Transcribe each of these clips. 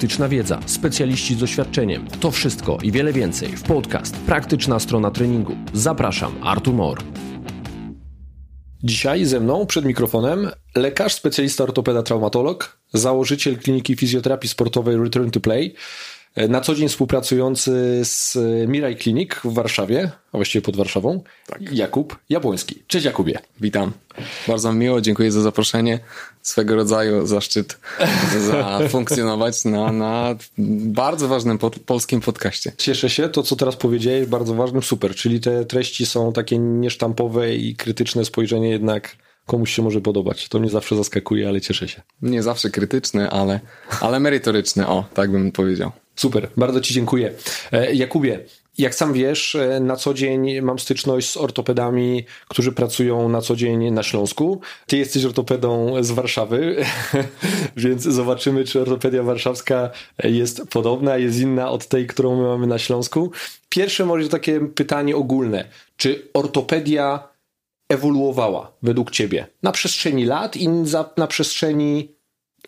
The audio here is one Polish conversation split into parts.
praktyczna wiedza, specjaliści z doświadczeniem. To wszystko i wiele więcej w podcast Praktyczna strona treningu. Zapraszam, Artur Mor. Dzisiaj ze mną przed mikrofonem lekarz, specjalista ortopeda, traumatolog, założyciel kliniki fizjoterapii sportowej Return to Play, na co dzień współpracujący z Miraj Klinik w Warszawie, a właściwie pod Warszawą, tak. Jakub Jabłoński. Cześć Jakubie. Witam. Bardzo miło, dziękuję za zaproszenie. Swego rodzaju zaszczyt zafunkcjonować na, na bardzo ważnym pod, polskim podcaście. Cieszę się, to co teraz powiedziałeś, bardzo ważnym, super. Czyli te treści są takie niesztampowe i krytyczne spojrzenie jednak komuś się może podobać. To mnie zawsze zaskakuje, ale cieszę się. Nie zawsze krytyczne, ale, ale merytoryczne, o, tak bym powiedział. Super, bardzo Ci dziękuję. E, Jakubie, jak sam wiesz, e, na co dzień mam styczność z ortopedami, którzy pracują na co dzień na Śląsku. Ty jesteś ortopedą z Warszawy, więc zobaczymy, czy ortopedia warszawska jest podobna, jest inna od tej, którą my mamy na Śląsku. Pierwsze może takie pytanie ogólne. Czy ortopedia ewoluowała według Ciebie na przestrzeni lat i na przestrzeni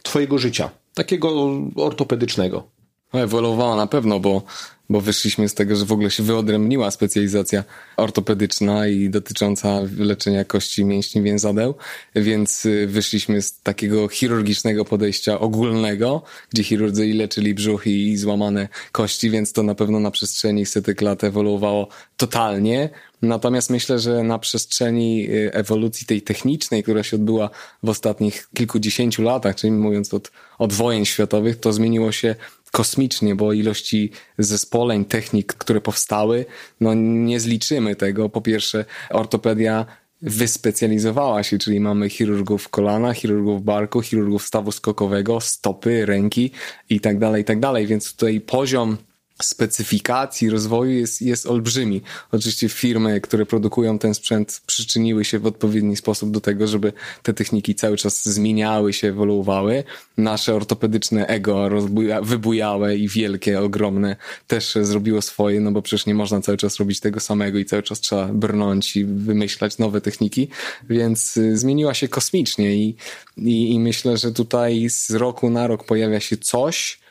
Twojego życia, takiego ortopedycznego? Ewoluowała na pewno, bo, bo wyszliśmy z tego, że w ogóle się wyodrębniła specjalizacja ortopedyczna i dotycząca leczenia kości, mięśni, więzadeł, więc y, wyszliśmy z takiego chirurgicznego podejścia ogólnego, gdzie chirurdzy leczyli brzuch i złamane kości, więc to na pewno na przestrzeni setek lat ewoluowało totalnie. Natomiast myślę, że na przestrzeni y, ewolucji tej technicznej, która się odbyła w ostatnich kilkudziesięciu latach, czyli mówiąc od, od wojen światowych, to zmieniło się kosmicznie, bo ilości zespoleń, technik, które powstały, no nie zliczymy tego. Po pierwsze, ortopedia wyspecjalizowała się, czyli mamy chirurgów kolana, chirurgów barku, chirurgów stawu skokowego, stopy, ręki i tak dalej, i tak dalej. Więc tutaj poziom specyfikacji rozwoju jest, jest olbrzymi. Oczywiście firmy, które produkują ten sprzęt przyczyniły się w odpowiedni sposób do tego, żeby te techniki cały czas zmieniały się, ewoluowały. Nasze ortopedyczne ego rozbuja, wybujałe i wielkie, ogromne też zrobiło swoje, no bo przecież nie można cały czas robić tego samego i cały czas trzeba brnąć i wymyślać nowe techniki, więc y, zmieniła się kosmicznie i, i, i myślę, że tutaj z roku na rok pojawia się coś,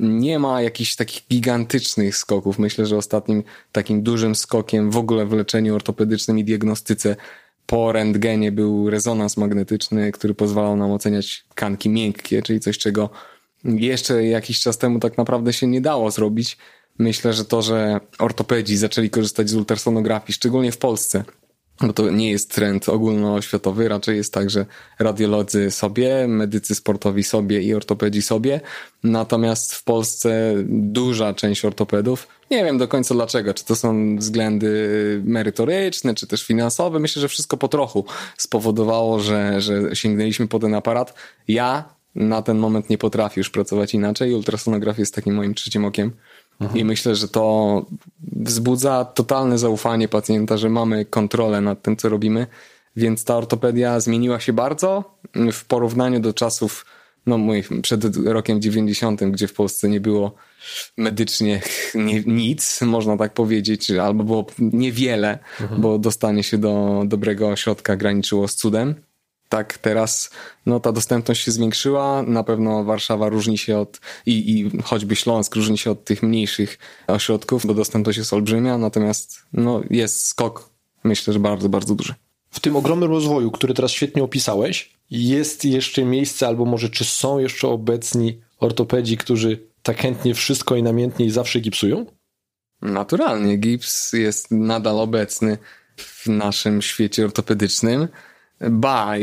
nie ma jakichś takich gigantycznych skoków. Myślę, że ostatnim takim dużym skokiem w ogóle w leczeniu ortopedycznym i diagnostyce po rentgenie był rezonans magnetyczny, który pozwalał nam oceniać tkanki miękkie, czyli coś, czego jeszcze jakiś czas temu tak naprawdę się nie dało zrobić. Myślę, że to, że ortopedzi zaczęli korzystać z ultrasonografii, szczególnie w Polsce, bo to nie jest trend ogólnoświatowy, raczej jest tak, że radiolodzy sobie, medycy sportowi sobie i ortopedzi sobie. Natomiast w Polsce duża część ortopedów, nie wiem do końca dlaczego, czy to są względy merytoryczne, czy też finansowe, myślę, że wszystko po trochu spowodowało, że, że sięgnęliśmy po ten aparat. Ja na ten moment nie potrafię już pracować inaczej. Ultrasonografia jest takim moim trzecim okiem. Mhm. I myślę, że to wzbudza totalne zaufanie pacjenta, że mamy kontrolę nad tym, co robimy. Więc ta ortopedia zmieniła się bardzo w porównaniu do czasów no, moich, przed rokiem 90, gdzie w Polsce nie było medycznie nie, nic, można tak powiedzieć, albo było niewiele, mhm. bo dostanie się do dobrego ośrodka graniczyło z cudem tak teraz no, ta dostępność się zwiększyła. Na pewno Warszawa różni się od i, i choćby Śląsk różni się od tych mniejszych ośrodków, bo dostępność jest olbrzymia, natomiast no, jest skok, myślę, że bardzo, bardzo duży. W tym ogromnym rozwoju, który teraz świetnie opisałeś, jest jeszcze miejsce, albo może czy są jeszcze obecni ortopedzi, którzy tak chętnie wszystko i namiętnie i zawsze gipsują? Naturalnie, gips jest nadal obecny w naszym świecie ortopedycznym. Ba,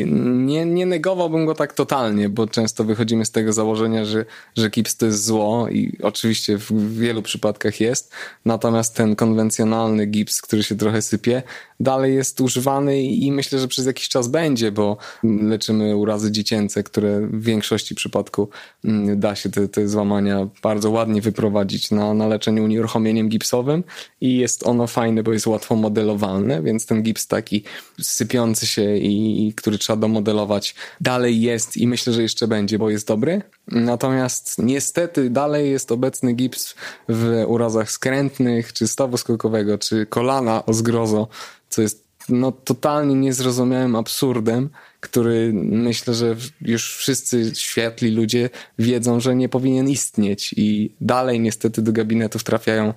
nie, nie negowałbym go tak totalnie, bo często wychodzimy z tego założenia, że, że kips to jest zło i oczywiście w wielu przypadkach jest, natomiast ten konwencjonalny gips, który się trochę sypie, dalej jest używany i myślę, że przez jakiś czas będzie, bo leczymy urazy dziecięce, które w większości przypadku mm, da się te, te złamania bardzo ładnie wyprowadzić na, na leczeniu unieruchomieniem gipsowym i jest ono fajne, bo jest łatwo modelowalne, więc ten gips taki sypiący się i, i który trzeba domodelować dalej jest i myślę, że jeszcze będzie, bo jest dobry. Natomiast niestety dalej jest obecny gips w urazach skrętnych, czy stawu skokowego, czy kolana o zgrozo, co jest no, totalnie niezrozumiałym absurdem, który myślę, że już wszyscy światli ludzie wiedzą, że nie powinien istnieć i dalej niestety do gabinetów trafiają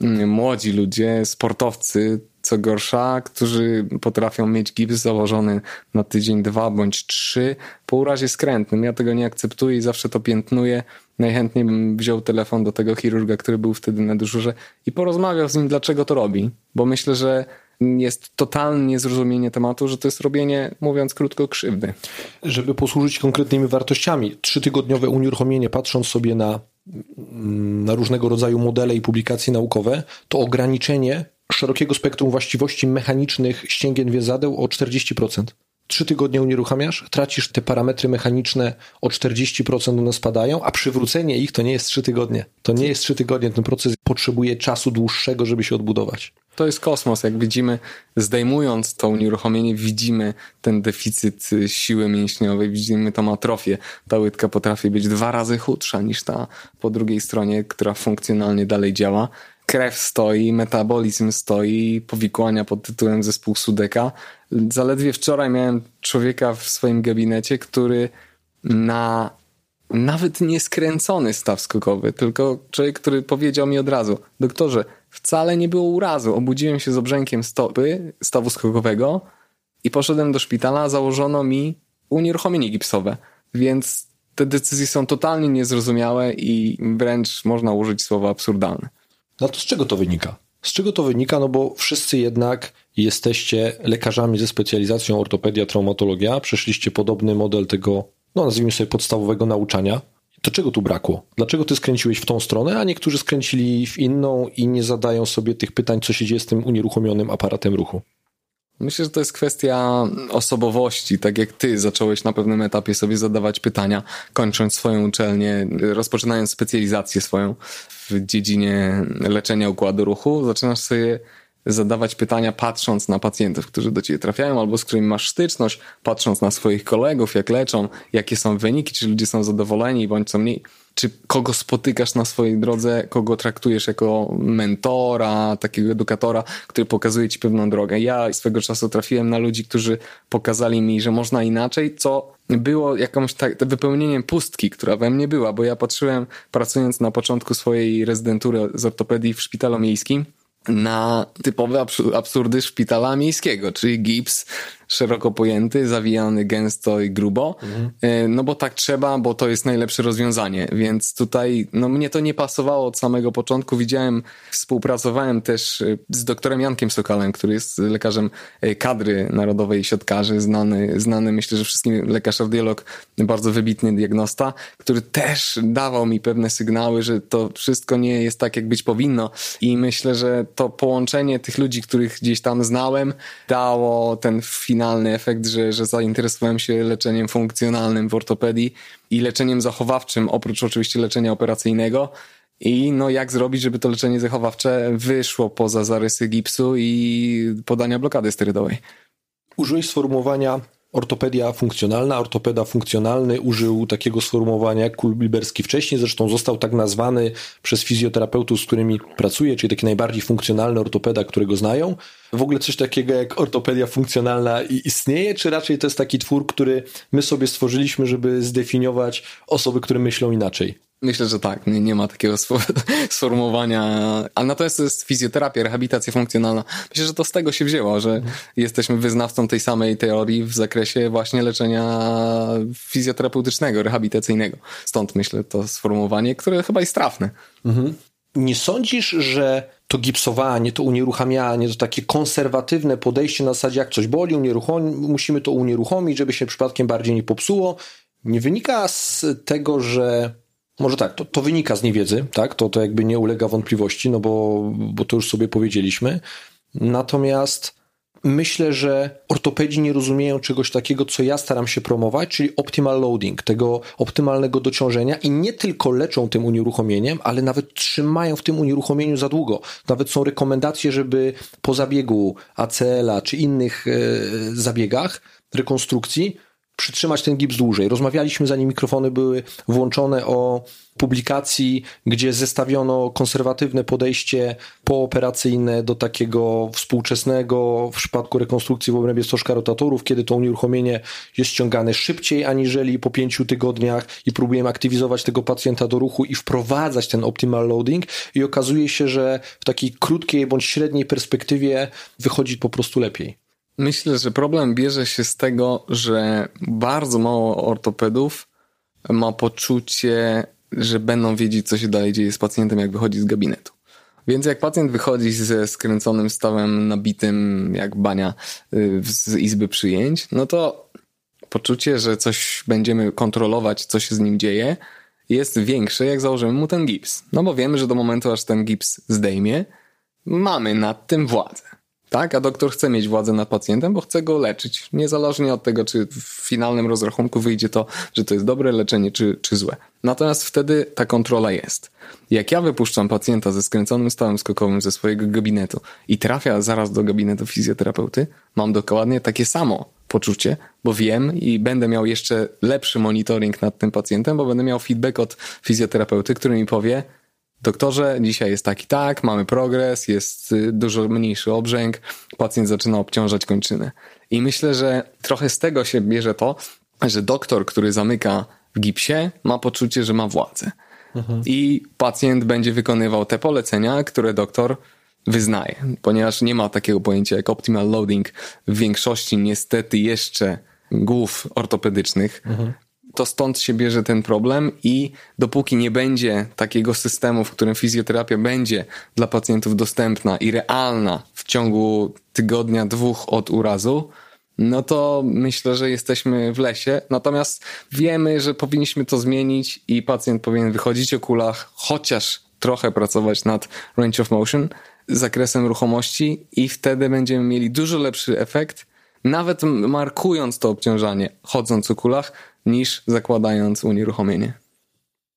mm, młodzi ludzie, sportowcy, co gorsza, którzy potrafią mieć gips założony na tydzień, dwa bądź trzy po urazie skrętnym. Ja tego nie akceptuję i zawsze to piętnuję. Najchętniej bym wziął telefon do tego chirurga, który był wtedy na dyżurze i porozmawiał z nim, dlaczego to robi. Bo myślę, że jest totalne niezrozumienie tematu, że to jest robienie, mówiąc krótko, krzywdy. Żeby posłużyć konkretnymi wartościami, trzytygodniowe unieruchomienie, patrząc sobie na, na różnego rodzaju modele i publikacje naukowe, to ograniczenie szerokiego spektrum właściwości mechanicznych ścięgien więzadeł o 40%. Trzy tygodnie unieruchamiasz, tracisz te parametry mechaniczne o 40% one spadają, a przywrócenie ich to nie jest trzy tygodnie. To nie jest trzy tygodnie, ten proces potrzebuje czasu dłuższego, żeby się odbudować. To jest kosmos. Jak widzimy, zdejmując to unieruchomienie, widzimy ten deficyt siły mięśniowej, widzimy tą atrofię. Ta łydka potrafi być dwa razy chudsza niż ta po drugiej stronie, która funkcjonalnie dalej działa krew stoi, metabolizm stoi, powikłania pod tytułem zespół Sudeka. Zaledwie wczoraj miałem człowieka w swoim gabinecie, który na nawet nie skręcony staw skokowy, tylko człowiek, który powiedział mi od razu, doktorze, wcale nie było urazu. Obudziłem się z obrzękiem stopy, stawu skokowego i poszedłem do szpitala, założono mi unieruchomienie gipsowe. Więc te decyzje są totalnie niezrozumiałe i wręcz można użyć słowa absurdalne. No to z czego to wynika? Z czego to wynika? No bo wszyscy jednak jesteście lekarzami ze specjalizacją ortopedia, traumatologia, przeszliście podobny model tego, no nazwijmy sobie podstawowego nauczania. To czego tu brakło? Dlaczego ty skręciłeś w tą stronę, a niektórzy skręcili w inną i nie zadają sobie tych pytań, co się dzieje z tym unieruchomionym aparatem ruchu? Myślę, że to jest kwestia osobowości. Tak jak ty zacząłeś na pewnym etapie sobie zadawać pytania, kończąc swoją uczelnię, rozpoczynając specjalizację swoją w dziedzinie leczenia układu ruchu, zaczynasz sobie zadawać pytania patrząc na pacjentów, którzy do ciebie trafiają albo z którymi masz styczność, patrząc na swoich kolegów, jak leczą, jakie są wyniki, czy ludzie są zadowoleni bądź co mniej czy kogo spotykasz na swojej drodze, kogo traktujesz jako mentora, takiego edukatora, który pokazuje ci pewną drogę. Ja swego czasu trafiłem na ludzi, którzy pokazali mi, że można inaczej, co było jakąś tak, wypełnieniem pustki, która we mnie była, bo ja patrzyłem, pracując na początku swojej rezydentury z ortopedii w szpitalu miejskim, na typowe absurdy szpitala miejskiego, czyli gips, szeroko pojęty, zawijany gęsto i grubo, mhm. no bo tak trzeba, bo to jest najlepsze rozwiązanie, więc tutaj no mnie to nie pasowało od samego początku, widziałem, współpracowałem też e, z doktorem Jankiem Sokalem, który jest lekarzem e, kadry narodowej siatkarzy, znany, znany myślę, że wszystkim lekarz audiolog, bardzo wybitny diagnosta, który też dawał mi pewne sygnały, że to wszystko nie jest tak, jak być powinno. I myślę, że to połączenie tych ludzi, których gdzieś tam znałem, dało ten finał finalny efekt, że, że zainteresowałem się leczeniem funkcjonalnym w ortopedii i leczeniem zachowawczym, oprócz oczywiście leczenia operacyjnego. I no jak zrobić, żeby to leczenie zachowawcze wyszło poza zarysy gipsu i podania blokady sterydowej. Użyłeś sformułowania ortopedia funkcjonalna. Ortopeda funkcjonalny użył takiego sformułowania jak Kulbilberski wcześniej, zresztą został tak nazwany przez fizjoterapeutów, z którymi pracuje, czyli taki najbardziej funkcjonalny ortopeda, którego znają. W ogóle coś takiego jak ortopedia funkcjonalna istnieje, czy raczej to jest taki twór, który my sobie stworzyliśmy, żeby zdefiniować osoby, które myślą inaczej? Myślę, że tak. Nie, nie ma takiego sformułowania. A natomiast to jest fizjoterapia, rehabilitacja funkcjonalna. Myślę, że to z tego się wzięło, że jesteśmy wyznawcą tej samej teorii w zakresie właśnie leczenia fizjoterapeutycznego, rehabilitacyjnego. Stąd myślę to sformułowanie, które chyba jest trafne. Mhm. Nie sądzisz, że to gipsowanie, to unieruchamianie, to takie konserwatywne podejście na zasadzie jak coś boli, musimy to unieruchomić, żeby się przypadkiem bardziej nie popsuło, nie wynika z tego, że może tak, to, to wynika z niewiedzy, tak? To, to jakby nie ulega wątpliwości, no bo, bo to już sobie powiedzieliśmy. Natomiast myślę, że ortopedzi nie rozumieją czegoś takiego, co ja staram się promować, czyli optimal loading, tego optymalnego dociążenia i nie tylko leczą tym unieruchomieniem, ale nawet trzymają w tym unieruchomieniu za długo. Nawet są rekomendacje, żeby po zabiegu ACL-a czy innych e, zabiegach rekonstrukcji przytrzymać ten gips dłużej. Rozmawialiśmy, zanim mikrofony były włączone o publikacji, gdzie zestawiono konserwatywne podejście pooperacyjne do takiego współczesnego w przypadku rekonstrukcji w obrębie stożka rotatorów, kiedy to unieruchomienie jest ściągane szybciej aniżeli po pięciu tygodniach i próbujemy aktywizować tego pacjenta do ruchu i wprowadzać ten optimal loading i okazuje się, że w takiej krótkiej bądź średniej perspektywie wychodzi po prostu lepiej. Myślę, że problem bierze się z tego, że bardzo mało ortopedów ma poczucie że będą wiedzieć, co się dalej dzieje z pacjentem, jak wychodzi z gabinetu. Więc jak pacjent wychodzi ze skręconym stawem nabitym jak bania y, z izby przyjęć, no to poczucie, że coś będziemy kontrolować, co się z nim dzieje, jest większe, jak założymy mu ten gips. No bo wiemy, że do momentu, aż ten gips zdejmie, mamy nad tym władzę. Tak? A doktor chce mieć władzę nad pacjentem, bo chce go leczyć. Niezależnie od tego, czy w finalnym rozrachunku wyjdzie to, że to jest dobre leczenie, czy, czy złe. Natomiast wtedy ta kontrola jest. Jak ja wypuszczam pacjenta ze skręconym stałem skokowym ze swojego gabinetu i trafia zaraz do gabinetu fizjoterapeuty, mam dokładnie takie samo poczucie, bo wiem i będę miał jeszcze lepszy monitoring nad tym pacjentem, bo będę miał feedback od fizjoterapeuty, który mi powie, doktorze, dzisiaj jest taki tak, mamy progres, jest y, dużo mniejszy obrzęk, pacjent zaczyna obciążać kończyny. I myślę, że trochę z tego się bierze to, że doktor, który zamyka w gipsie, ma poczucie, że ma władzę. Mhm. I pacjent będzie wykonywał te polecenia, które doktor wyznaje, ponieważ nie ma takiego pojęcia jak optimal loading w większości niestety jeszcze głów ortopedycznych. Mhm to stąd się bierze ten problem i dopóki nie będzie takiego systemu, w którym fizjoterapia będzie dla pacjentów dostępna i realna w ciągu tygodnia, dwóch od urazu, no to myślę, że jesteśmy w lesie. Natomiast wiemy, że powinniśmy to zmienić i pacjent powinien wychodzić o kulach, chociaż trochę pracować nad range of motion, zakresem ruchomości i wtedy będziemy mieli dużo lepszy efekt, nawet markując to obciążanie, chodząc o kulach, niż zakładając unieruchomienie.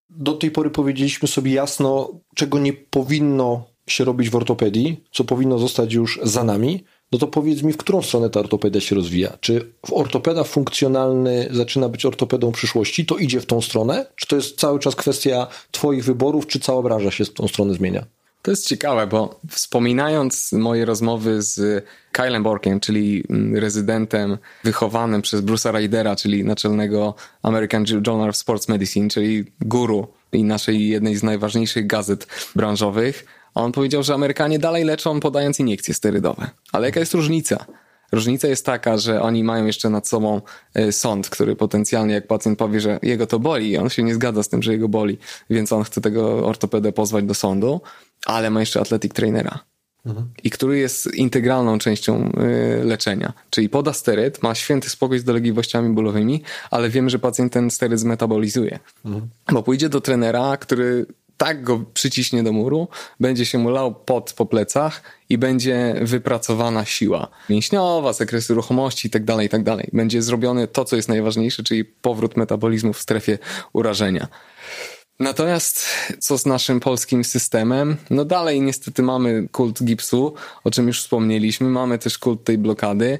Do tej pory powiedzieliśmy sobie jasno, czego nie powinno się robić w ortopedii, co powinno zostać już za nami. No to powiedz mi, w którą stronę ta ortopedia się rozwija? Czy ortopeda funkcjonalny zaczyna być ortopedą przyszłości? To idzie w tą stronę? Czy to jest cały czas kwestia Twoich wyborów, czy cała branża się w tą stronę zmienia? To jest ciekawe, bo wspominając moje rozmowy z Kylem Borkiem, czyli mm, rezydentem wychowanym przez Bruce'a Rydera, czyli naczelnego American Journal of Sports Medicine, czyli guru i naszej jednej z najważniejszych gazet branżowych, on powiedział, że Amerykanie dalej leczą podając iniekcje sterydowe. Ale jaka jest różnica? Różnica jest taka, że oni mają jeszcze nad sobą e, sąd, który potencjalnie, jak pacjent powie, że jego to boli, on się nie zgadza z tym, że jego boli, więc on chce tego ortopedę pozwać do sądu, ale ma jeszcze athletic trainera. Mhm. I który jest integralną częścią y, leczenia. Czyli poda steryt, ma święty spokój z dolegliwościami bólowymi, ale wiemy, że pacjent ten steryt zmetabolizuje. Mhm. Bo pójdzie do trenera, który tak go przyciśnie do muru, będzie się mu lał pot po plecach i będzie wypracowana siła mięśniowa, zakresy ruchomości itd., tak itd. Tak będzie zrobione to, co jest najważniejsze, czyli powrót metabolizmu w strefie urażenia. Natomiast co z naszym polskim systemem? No dalej niestety mamy kult gipsu, o czym już wspomnieliśmy, mamy też kult tej blokady.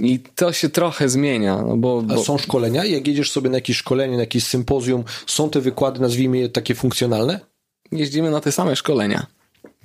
I to się trochę zmienia. No bo, bo... A są szkolenia? Jak jedziesz sobie na jakieś szkolenie, na jakieś sympozjum, są te wykłady, nazwijmy je takie funkcjonalne? Jeździmy na te same szkolenia.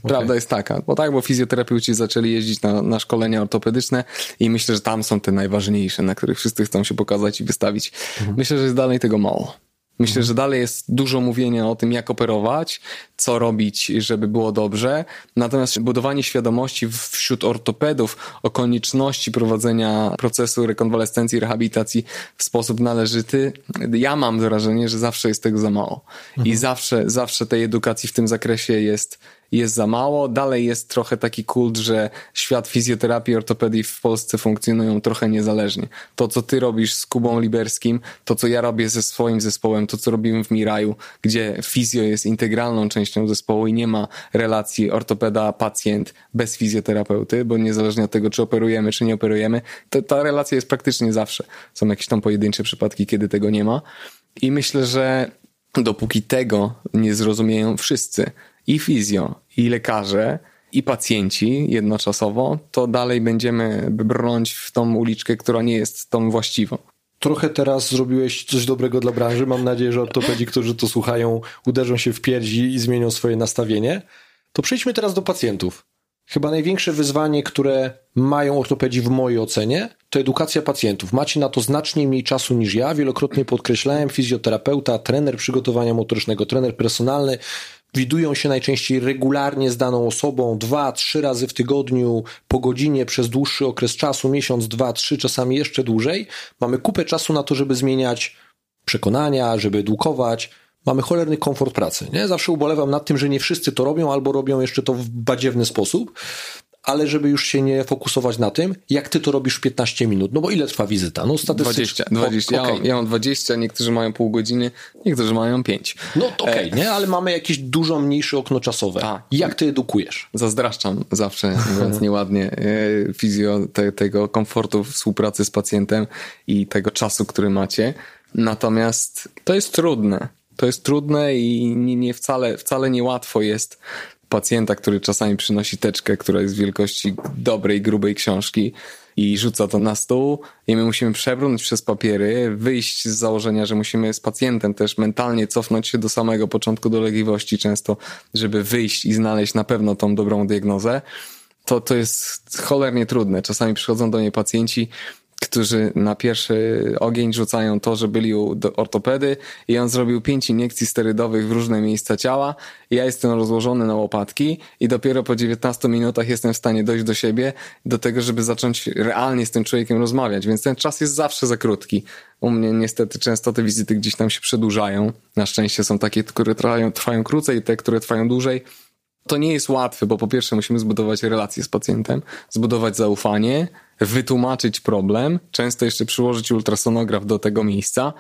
Prawda okay. jest taka, bo tak, bo fizjoterapeuci zaczęli jeździć na, na szkolenia ortopedyczne i myślę, że tam są te najważniejsze, na których wszyscy chcą się pokazać i wystawić. Mhm. Myślę, że jest dalej tego mało. Myślę, że dalej jest dużo mówienia o tym, jak operować, co robić, żeby było dobrze. Natomiast budowanie świadomości wśród ortopedów o konieczności prowadzenia procesu rekonwalescencji, rehabilitacji w sposób należyty, ja mam wrażenie, że zawsze jest tego za mało. Mhm. I zawsze, zawsze tej edukacji w tym zakresie jest, jest za mało. Dalej jest trochę taki kult, że świat fizjoterapii i ortopedii w Polsce funkcjonują trochę niezależnie. To, co ty robisz z Kubą Liberskim, to, co ja robię ze swoim zespołem, to, co robimy w Miraju, gdzie fizjo jest integralną częścią zespołu i nie ma relacji ortopeda-pacjent bez fizjoterapeuty, bo niezależnie od tego, czy operujemy, czy nie operujemy, to, ta relacja jest praktycznie zawsze. Są jakieś tam pojedyncze przypadki, kiedy tego nie ma. I myślę, że dopóki tego nie zrozumieją wszyscy, i fizjo, i lekarze, i pacjenci jednoczasowo, to dalej będziemy brnąć w tą uliczkę, która nie jest tą właściwą. trochę teraz zrobiłeś coś dobrego dla branży. Mam nadzieję, że ortopedzi, którzy to słuchają, uderzą się w pierdzi i zmienią swoje nastawienie. To przejdźmy teraz do pacjentów. Chyba największe wyzwanie, które mają ortopedzi w mojej ocenie, to edukacja pacjentów. Macie na to znacznie mniej czasu niż ja. Wielokrotnie podkreślałem, fizjoterapeuta, trener przygotowania motorycznego, trener personalny widują się najczęściej regularnie z daną osobą, dwa, trzy razy w tygodniu, po godzinie, przez dłuższy okres czasu, miesiąc, dwa, trzy, czasami jeszcze dłużej. Mamy kupę czasu na to, żeby zmieniać przekonania, żeby edukować. Mamy cholerny komfort pracy. Nie? Zawsze ubolewam nad tym, że nie wszyscy to robią, albo robią jeszcze to w badziewny sposób ale żeby już się nie fokusować na tym, jak ty to robisz w 15 minut. No bo ile trwa wizyta? No statystycznie. 20, 20. Okay. Ja, mam, ja mam 20, niektórzy mają pół godziny, niektórzy mają 5. No to okej, okay, e... nie? Ale mamy jakieś dużo mniejsze okno czasowe. Ta. Jak ty edukujesz? Zazdraszczam zawsze, mówiąc nieładnie, e, fizjo te, tego komfortu współpracy z pacjentem i tego czasu, który macie. Natomiast to jest trudne. To jest trudne i nie, nie wcale, wcale niełatwo jest pacjenta, który czasami przynosi teczkę, która jest wielkości dobrej, grubej książki i rzuca to na stół i my musimy przebrnąć przez papiery, wyjść z założenia, że musimy z pacjentem też mentalnie cofnąć się do samego początku dolegliwości często, żeby wyjść i znaleźć na pewno tą dobrą diagnozę. To, to jest cholernie trudne. Czasami przychodzą do mnie pacjenci, którzy na pierwszy ogień rzucają to, że byli u ortopedy i on zrobił pięć iniekcji sterydowych w różne miejsca ciała. Ja jestem rozłożony na łopatki i dopiero po 19 minutach jestem w stanie dojść do siebie, do tego, żeby zacząć realnie z tym człowiekiem rozmawiać, więc ten czas jest zawsze za krótki. U mnie niestety często te wizyty gdzieś tam się przedłużają. Na szczęście są takie, które trwają, trwają krócej, te, które trwają dłużej. To nie jest łatwe, bo po pierwsze musimy zbudować relacje z pacjentem, zbudować zaufanie, wytłumaczyć problem, często jeszcze przyłożyć ultrasonograf do tego miejsca,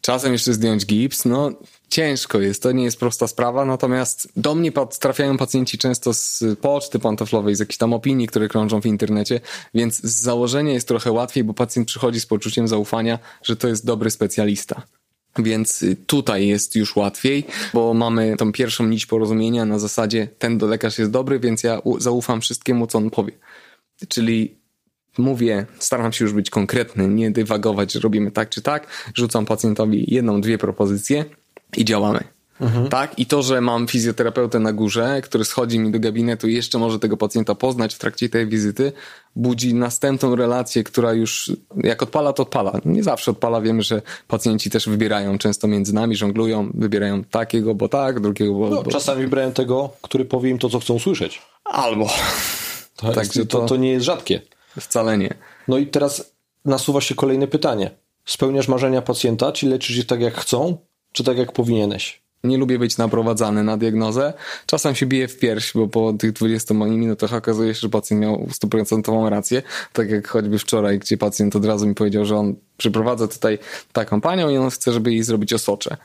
czasem jeszcze zdjąć gips, no ciężko jest, to nie jest prosta sprawa, natomiast do mnie trafiają pacjenci często z poczty pantoflowej, z jakichś tam opinii, które krążą w internecie, więc z założenia jest trochę łatwiej, bo pacjent przychodzi z poczuciem zaufania, że to jest dobry specjalista. Więc tutaj jest już łatwiej, bo mamy tą pierwszą nić porozumienia na zasadzie ten lekarz jest dobry, więc ja zaufam wszystkiemu, co on powie. Czyli mówię, staram się już być konkretny, nie dywagować, że robimy tak czy tak, rzucam pacjentowi jedną, dwie propozycje i działamy. Mhm. Tak? I to, że mam fizjoterapeutę na górze, który schodzi mi do gabinetu i jeszcze może tego pacjenta poznać w trakcie tej wizyty, budzi następną relację, która już jak odpala, to odpala. Nie zawsze odpala. Wiemy, że pacjenci też wybierają często między nami, żonglują, wybierają takiego, bo tak, drugiego, bo... No, bo... Czasami wybierają tego, który powie im to, co chcą słyszeć. Albo. To, Także to, to nie jest rzadkie. Wcale nie. No i teraz nasuwa się kolejne pytanie. Spełniasz marzenia pacjenta, czy leczysz je tak jak chcą, czy tak jak powinieneś? Nie lubię być naprowadzany na diagnozę. Czasem się bije w pierś, bo po tych 20 minutach okazuje się, że pacjent miał stuprocentową rację. Tak jak choćby wczoraj, gdzie pacjent od razu mi powiedział, że on przyprowadza tutaj taką panią i on chce, żeby jej zrobić osocze.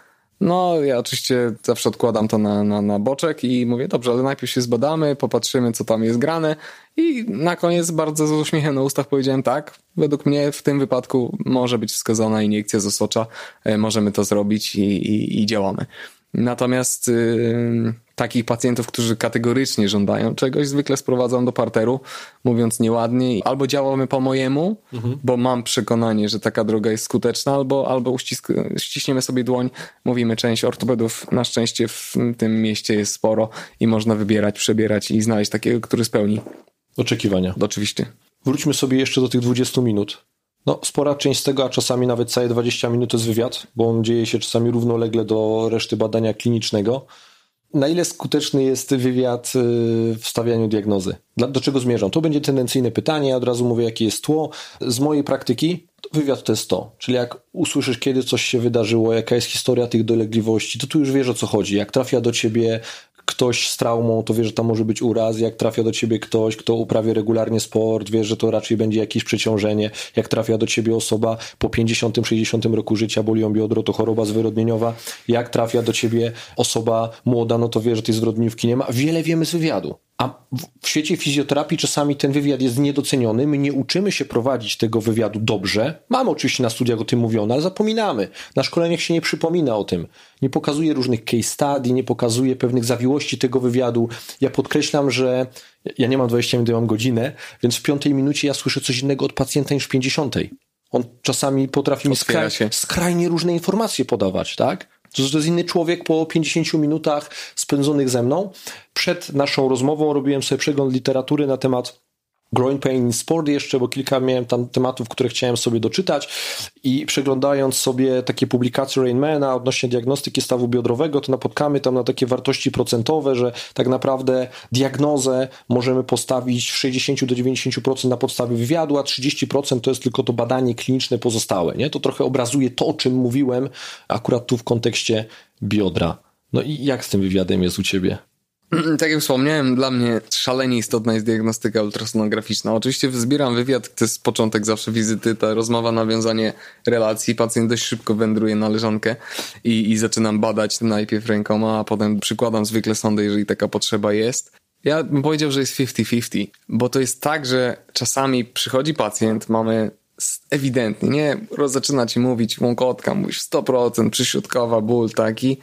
No, ja oczywiście zawsze odkładam to na, na, na boczek i mówię, dobrze, ale najpierw się zbadamy, popatrzymy, co tam jest grane i na koniec bardzo z uśmiechem na ustach powiedziałem tak, według mnie w tym wypadku może być wskazana iniekcja z osocza, e, możemy to zrobić i, i, i działamy. Natomiast yy, takich pacjentów, którzy kategorycznie żądają czegoś, zwykle sprowadzam do parteru, mówiąc nieładnie, albo działamy po mojemu, mhm. bo mam przekonanie, że taka droga jest skuteczna, albo, albo uścisk- ściśniemy sobie dłoń, mówimy, część ortopedów na szczęście w tym mieście jest sporo i można wybierać, przebierać i znaleźć takiego, który spełni oczekiwania. Oczywiście. Wróćmy sobie jeszcze do tych 20 minut. No, spora część z tego, a czasami nawet całe 20 minut jest wywiad, bo on dzieje się czasami równolegle do reszty badania klinicznego. Na ile skuteczny jest wywiad y, w stawianiu diagnozy? Do czego zmierzam? To będzie tendencyjne pytanie, od razu mówię, jakie jest tło. Z mojej praktyki wywiad to jest to. Czyli jak usłyszysz, kiedy coś się wydarzyło, jaka jest historia tych dolegliwości, to tu już wiesz o co chodzi. Jak trafia do ciebie ktoś z traumą, to wie, że tam może być uraz. Jak trafia do ciebie ktoś, kto uprawia regularnie sport, wie, że to raczej będzie jakieś przeciążenie. Jak trafia do ciebie osoba po 50-60 roku życia, boli ją biodro, to choroba zwyrodnieniowa. Jak trafia do ciebie osoba młoda, no to wie, że tej zwyrodniówki nie ma. Wiele wiemy z wywiadu. A w świecie fizjoterapii czasami ten wywiad jest niedoceniony. My nie uczymy się prowadzić tego wywiadu dobrze. Mamy oczywiście na studiach o tym mówione, ale zapominamy. Na szkoleniach się nie przypomina o tym. Nie pokazuje różnych case study, nie pokazuje pewnych zawiłości tego wywiadu. Ja podkreślam, że ja nie mam 20 minut, ja mam godzinę, więc w piątej minucie ja słyszę coś innego od pacjenta niż w 50. On czasami potrafi mi skraj, skrajnie różne informacje podawać, tak? To jest inny człowiek po 50 minutach spędzonych ze mną. Przed naszą rozmową robiłem sobie przegląd literatury na temat Growing Pain in Sport jeszcze, bo kilka miałem tam tematów, które chciałem sobie doczytać i przeglądając sobie takie publikacje Rainmana odnośnie diagnostyki stawu biodrowego, to napotkamy tam na takie wartości procentowe, że tak naprawdę diagnozę możemy postawić w 60 do 90% na podstawie wywiadu, a 30% to jest tylko to badanie kliniczne pozostałe. Nie? To trochę obrazuje to, o czym mówiłem akurat tu w kontekście biodra. No i jak z tym wywiadem jest u ciebie? Tak jak wspomniałem, dla mnie szalenie istotna jest diagnostyka ultrasonograficzna. Oczywiście zbieram wywiad, to jest początek zawsze wizyty, ta rozmowa, nawiązanie relacji. Pacjent dość szybko wędruje na leżankę i, i zaczynam badać najpierw rękoma, a potem przykładam zwykle sondę, jeżeli taka potrzeba jest. Ja bym powiedział, że jest 50-50, bo to jest tak, że czasami przychodzi pacjent, mamy ewidentnie, nie, zaczyna ci mówić łąkotka, mówisz 100%, przyśrodkowa, ból taki,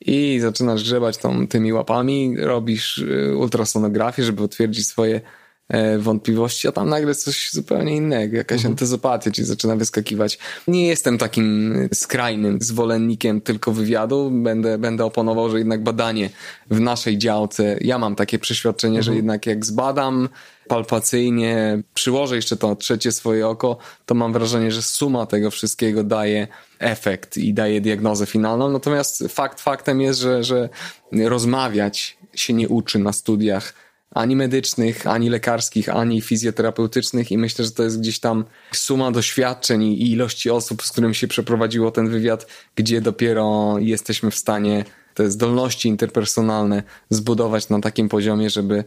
i zaczynasz grzebać tą, tymi łapami, robisz y, ultrasonografię, żeby potwierdzić swoje e, wątpliwości, a tam nagle coś zupełnie innego, jakaś mhm. antyzopatia ci zaczyna wyskakiwać. Nie jestem takim skrajnym zwolennikiem tylko wywiadu, będę, będę oponował, że jednak badanie w naszej działce, ja mam takie przeświadczenie, mhm. że jednak jak zbadam palpacyjnie, przyłożę jeszcze to trzecie swoje oko, to mam wrażenie, że suma tego wszystkiego daje efekt i daje diagnozę finalną. Natomiast fakt faktem jest, że, że rozmawiać się nie uczy na studiach ani medycznych, ani lekarskich, ani fizjoterapeutycznych i myślę, że to jest gdzieś tam suma doświadczeń i ilości osób, z którymi się przeprowadziło ten wywiad, gdzie dopiero jesteśmy w stanie te zdolności interpersonalne zbudować na takim poziomie, żeby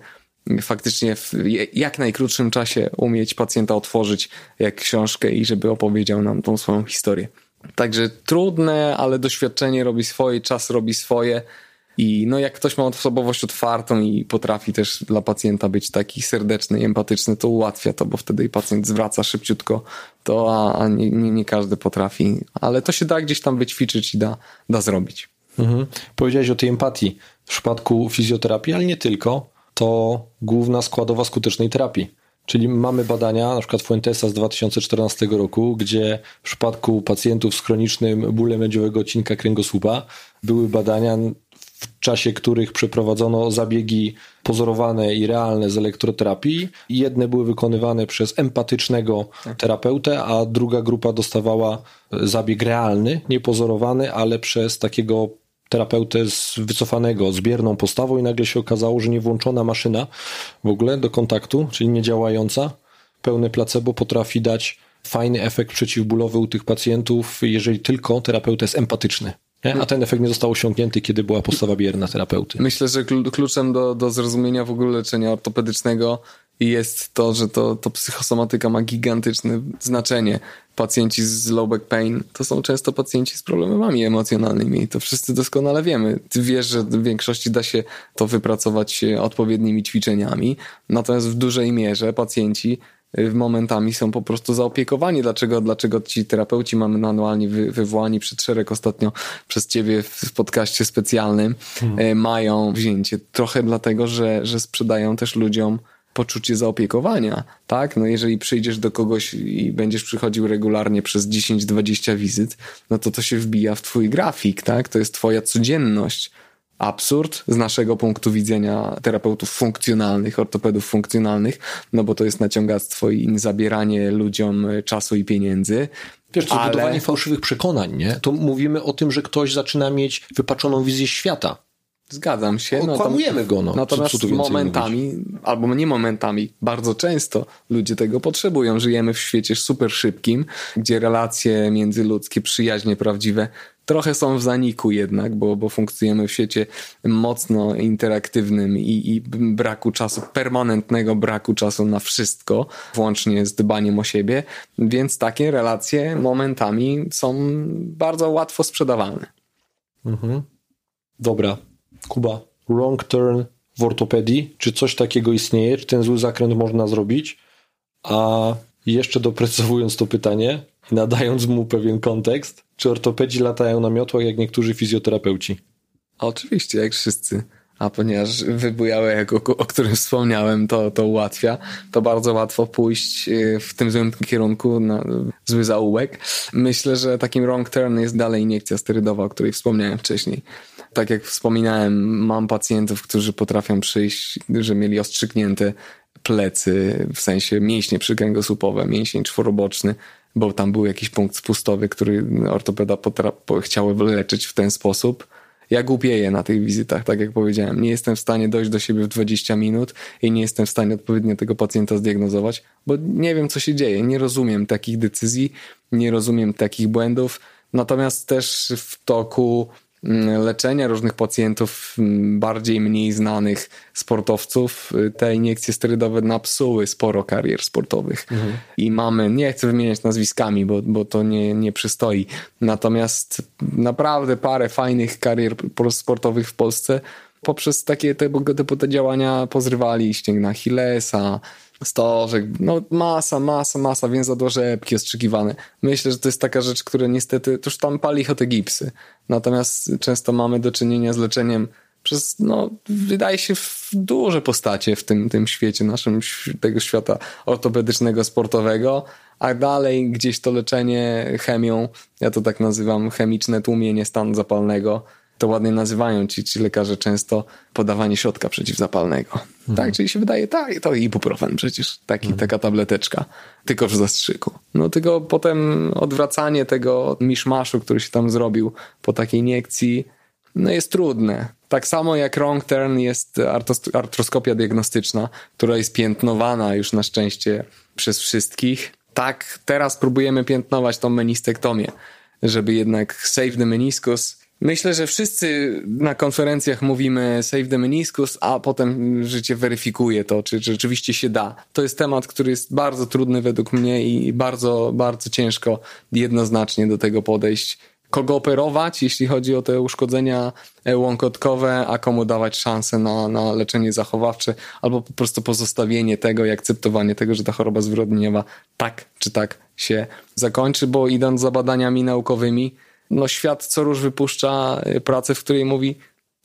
faktycznie w jak najkrótszym czasie umieć pacjenta otworzyć jak książkę i żeby opowiedział nam tą swoją historię. Także trudne, ale doświadczenie robi swoje, czas robi swoje. I no jak ktoś ma osobowość otwartą i potrafi też dla pacjenta być taki serdeczny i empatyczny, to ułatwia to, bo wtedy pacjent zwraca szybciutko to, a, nie, nie, nie, każdy potrafi. Ale to się da gdzieś tam wyćwiczyć i da, da zrobić. Mhm. Powiedziałeś o tej empatii w przypadku fizjoterapii, ale nie tylko. To główna składowa skutecznej terapii. Czyli mamy badania, na przykład Fuentesa z 2014 roku, gdzie w przypadku pacjentów z chronicznym bólem lędziowego odcinka kręgosłupa były badania, w czasie których przeprowadzono zabiegi pozorowane i realne z elektroterapii. Jedne były wykonywane przez empatycznego tak. terapeutę, a druga grupa dostawała zabieg realny, niepozorowany, ale przez takiego terapeutę z wycofanego, z bierną postawą i nagle się okazało, że niewłączona maszyna w ogóle do kontaktu, czyli niedziałająca, pełne placebo potrafi dać fajny efekt przeciwbólowy u tych pacjentów, jeżeli tylko terapeuta jest empatyczny. Nie? A ten efekt nie został osiągnięty, kiedy była postawa bierna terapeuty. Myślę, że kluczem do, do zrozumienia w ogóle leczenia ortopedycznego jest to, że to, to psychosomatyka ma gigantyczne znaczenie. Pacjenci z low back pain to są często pacjenci z problemami emocjonalnymi. To wszyscy doskonale wiemy. Ty wiesz, że w większości da się to wypracować odpowiednimi ćwiczeniami, natomiast w dużej mierze pacjenci y, momentami są po prostu zaopiekowani. Dlaczego, dlaczego ci terapeuci mamy manualnie wy, wywołani przed szereg ostatnio przez ciebie w podcaście specjalnym hmm. Mają wzięcie? Trochę dlatego, że, że sprzedają też ludziom poczucie zaopiekowania, tak? No jeżeli przyjdziesz do kogoś i będziesz przychodził regularnie przez 10-20 wizyt, no to to się wbija w twój grafik, tak? To jest twoja codzienność. Absurd z naszego punktu widzenia terapeutów funkcjonalnych, ortopedów funkcjonalnych, no bo to jest naciągactwo i zabieranie ludziom czasu i pieniędzy. Wiesz, to ale... budowanie fałszywych przekonań, nie? To mówimy o tym, że ktoś zaczyna mieć wypaczoną wizję świata Zgadzam się. No, Okłamujemy go. No. Natomiast co, co momentami, mówić? albo nie momentami, bardzo często ludzie tego potrzebują. Żyjemy w świecie super szybkim, gdzie relacje międzyludzkie, przyjaźnie prawdziwe trochę są w zaniku jednak, bo, bo funkcjonujemy w świecie mocno interaktywnym i, i braku czasu, permanentnego braku czasu na wszystko, włącznie z dbaniem o siebie, więc takie relacje momentami są bardzo łatwo sprzedawalne. Mhm. Dobra, Kuba, wrong turn w ortopedii? Czy coś takiego istnieje? Czy ten zły zakręt można zrobić? A jeszcze doprecyzowując to pytanie, nadając mu pewien kontekst, czy ortopedzi latają na miotłach jak niektórzy fizjoterapeuci? Oczywiście, jak wszyscy. A ponieważ wybujałego, o którym wspomniałem, to, to ułatwia, to bardzo łatwo pójść y, w tym złym kierunku na zły zaułek. Myślę, że takim wrong turn jest dalej iniekcja sterydowa, o której wspomniałem wcześniej. Tak jak wspominałem, mam pacjentów, którzy potrafią przyjść, że mieli ostrzyknięte plecy, w sensie mięśnie przykręgosłupowe, mięsień czworoboczny, bo tam był jakiś punkt spustowy, który ortopeda chciał leczyć w ten sposób ja głupieję na tych wizytach, tak jak powiedziałem. Nie jestem w stanie dojść do siebie w 20 minut i nie jestem w stanie odpowiednio tego pacjenta zdiagnozować, bo nie wiem, co się dzieje. Nie rozumiem takich decyzji, nie rozumiem takich błędów. Natomiast też w toku leczenia różnych pacjentów, mm, bardziej mniej znanych sportowców, y, te iniekcje sterydowe napsuły sporo karier sportowych. Mhm. I mamy, nie chcę wymieniać nazwiskami, bo, bo to nie, nie przystoi, natomiast naprawdę parę fajnych karier sportowych w Polsce poprzez takie typu, typu te działania pozrywali ścięgna Achillesa, stożek, no masa, masa, masa więzadła rzepki ostrzykiwane. Myślę, że to jest taka rzecz, która niestety, toż tam pali te gipsy. Natomiast często mamy do czynienia z leczeniem przez, no, wydaje się, w duże postacie w tym, tym świecie naszym, tego świata ortopedycznego, sportowego, a dalej gdzieś to leczenie chemią, ja to tak nazywam chemiczne tłumienie stanu zapalnego, to ładnie nazywają ci, ci lekarze często podawanie środka przeciwzapalnego. Mhm. Tak, czyli się wydaje, tak, to ibuprofen przecież, taki, mhm. taka tableteczka, tylko w zastrzyku. No tylko potem odwracanie tego miszmaszu, który się tam zrobił po takiej iniekcji, no jest trudne. Tak samo jak wrong turn jest artroskopia diagnostyczna, która jest piętnowana już na szczęście przez wszystkich. Tak teraz próbujemy piętnować tą menistektomię, żeby jednak save the meniscus Myślę, że wszyscy na konferencjach mówimy save the meniscus, a potem życie weryfikuje to, czy, czy rzeczywiście się da. To jest temat, który jest bardzo trudny według mnie i bardzo, bardzo ciężko jednoznacznie do tego podejść. Kogo operować, jeśli chodzi o te uszkodzenia łąkotkowe, a komu dawać szansę na, na leczenie zachowawcze, albo po prostu pozostawienie tego i akceptowanie tego, że ta choroba zwyrodnieniowa tak czy tak się zakończy, bo idąc za badaniami naukowymi, no świat co róż wypuszcza y, pracę, w której mówi,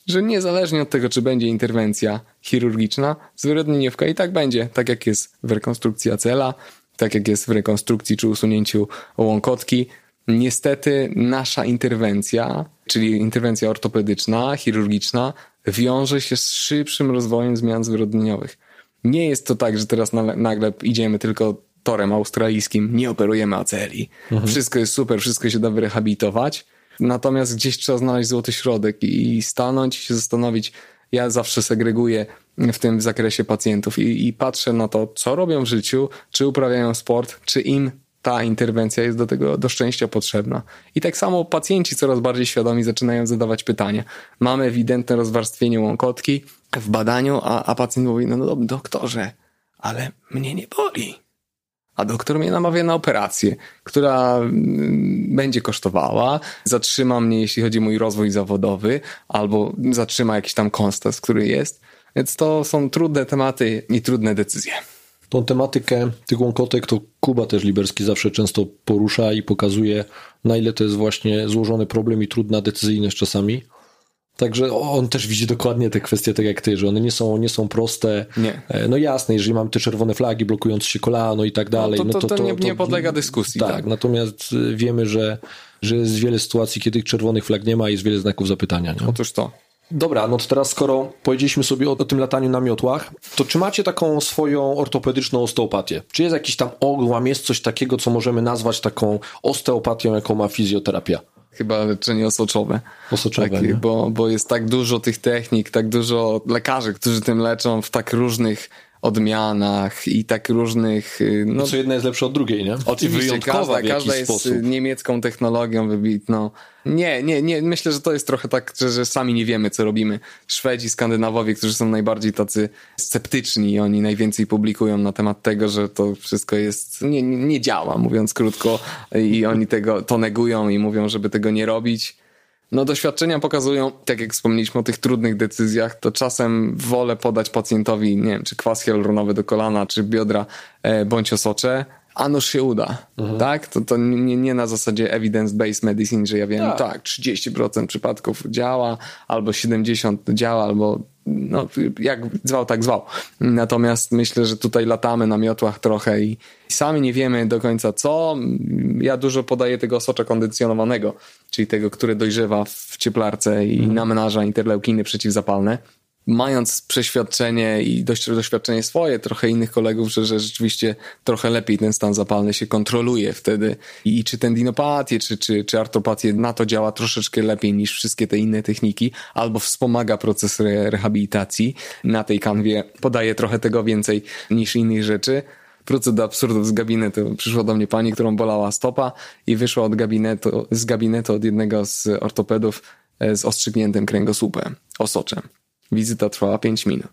że niezależnie od tego, czy będzie interwencja chirurgiczna, zwyrodnieniówka i tak będzie, tak jak jest w rekonstrukcji acela, tak jak jest w rekonstrukcji czy usunięciu łąkotki. Niestety nasza interwencja, czyli interwencja ortopedyczna, chirurgiczna, wiąże się z szybszym rozwojem zmian zwyrodnieniowych. Nie jest to tak, że teraz nagle idziemy tylko torem australijskim nie operujemy aceli. Mhm. Wszystko jest super, wszystko się da wyrehabilitować. Natomiast gdzieś trzeba znaleźć złoty środek i stanąć i się zastanowić. Ja zawsze segreguję w tym zakresie pacjentów i, i patrzę na to, co robią w życiu, czy uprawiają sport, czy im ta interwencja jest do tego, do szczęścia potrzebna. I tak samo pacjenci coraz bardziej świadomi zaczynają zadawać pytania. Mamy ewidentne rozwarstwienie łąkotki w badaniu, a, a pacjent mówi, no, no doktorze, ale mnie nie boli a doktor mnie namawia na operację, która mm, będzie kosztowała, zatrzyma mnie, jeśli chodzi o mój rozwój zawodowy, albo zatrzyma jakiś tam konstas, który jest. Więc to są trudne tematy i trudne decyzje. Tą tematykę tych łąkotek to Kuba też Liberski zawsze często porusza i pokazuje, na ile to jest właśnie złożony problem i trudna decyzyjność czasami. Także on też widzi dokładnie te kwestie tak jak ty, że one nie są, nie są proste. Nie. E, no jasne, jeżeli mamy te czerwone flagi blokujące się kolano i tak dalej. No to, to, to, to nie, nie, podlega dyskusji. Tak, tak, natomiast y, wiemy, że, że jest wiele sytuacji, kiedy tych czerwonych flag nie ma i jest wiele znaków zapytania. Nie? Otóż to. Dobra, no to teraz skoro powiedzieliśmy sobie o, o, tym lataniu na miotłach, to czy macie taką swoją ortopedyczną osteopatię? Czy jest jakiś tam ogłam, jest coś takiego, co możemy nazwać taką osteopatią, jaką ma fizjoterapia? Chyba leczenie osoczowe. Osoczowe, tak, bo, bo jest tak dużo tych technik, tak dużo lekarzy, którzy tym leczą w tak różnych odmianach i tak różnych... Y, no, co jedna jest lepsza od drugiej, nie? Oczywiście, każda, każda jest sposób. niemiecką technologią wybitną. Nie, nie, nie, myślę, że to jest trochę tak, że, że sami nie wiemy, co robimy. Szwedzi, Skandynawowie, którzy są najbardziej tacy sceptyczni oni najwięcej publikują na temat tego, że to wszystko jest, nie, nie działa, mówiąc krótko i oni tego, to negują i mówią, żeby tego nie robić. No doświadczenia pokazują, tak jak wspomnieliśmy o tych trudnych decyzjach, to czasem wolę podać pacjentowi, nie wiem, czy kwas hialuronowy do kolana, czy biodra, e, bądź osocze, a noż się uda, mhm. tak? To, to nie, nie na zasadzie evidence-based medicine, że ja wiem, tak. tak, 30% przypadków działa, albo 70% działa, albo no, jak zwał, tak zwał. Natomiast myślę, że tutaj latamy na miotłach trochę i sami nie wiemy do końca co. Ja dużo podaję tego osocza kondycjonowanego, czyli tego, które dojrzewa w cieplarce i mhm. namnaża interleukiny przeciwzapalne mając przeświadczenie i dość doświadczenie swoje, trochę innych kolegów, że, że rzeczywiście trochę lepiej ten stan zapalny się kontroluje wtedy i czy tendinopatię, czy, czy, czy artropatię na to działa troszeczkę lepiej niż wszystkie te inne techniki, albo wspomaga proces re rehabilitacji. Na tej kanwie podaje trochę tego więcej niż innych rzeczy wrócę do absurdów z gabinetu. Przyszła do mnie pani, którą bolała stopa i wyszła od gabinetu, z gabinetu od jednego z ortopedów e, z ostrzygniętym kręgosłupem, osoczem. Wizyta trwała 5 minut.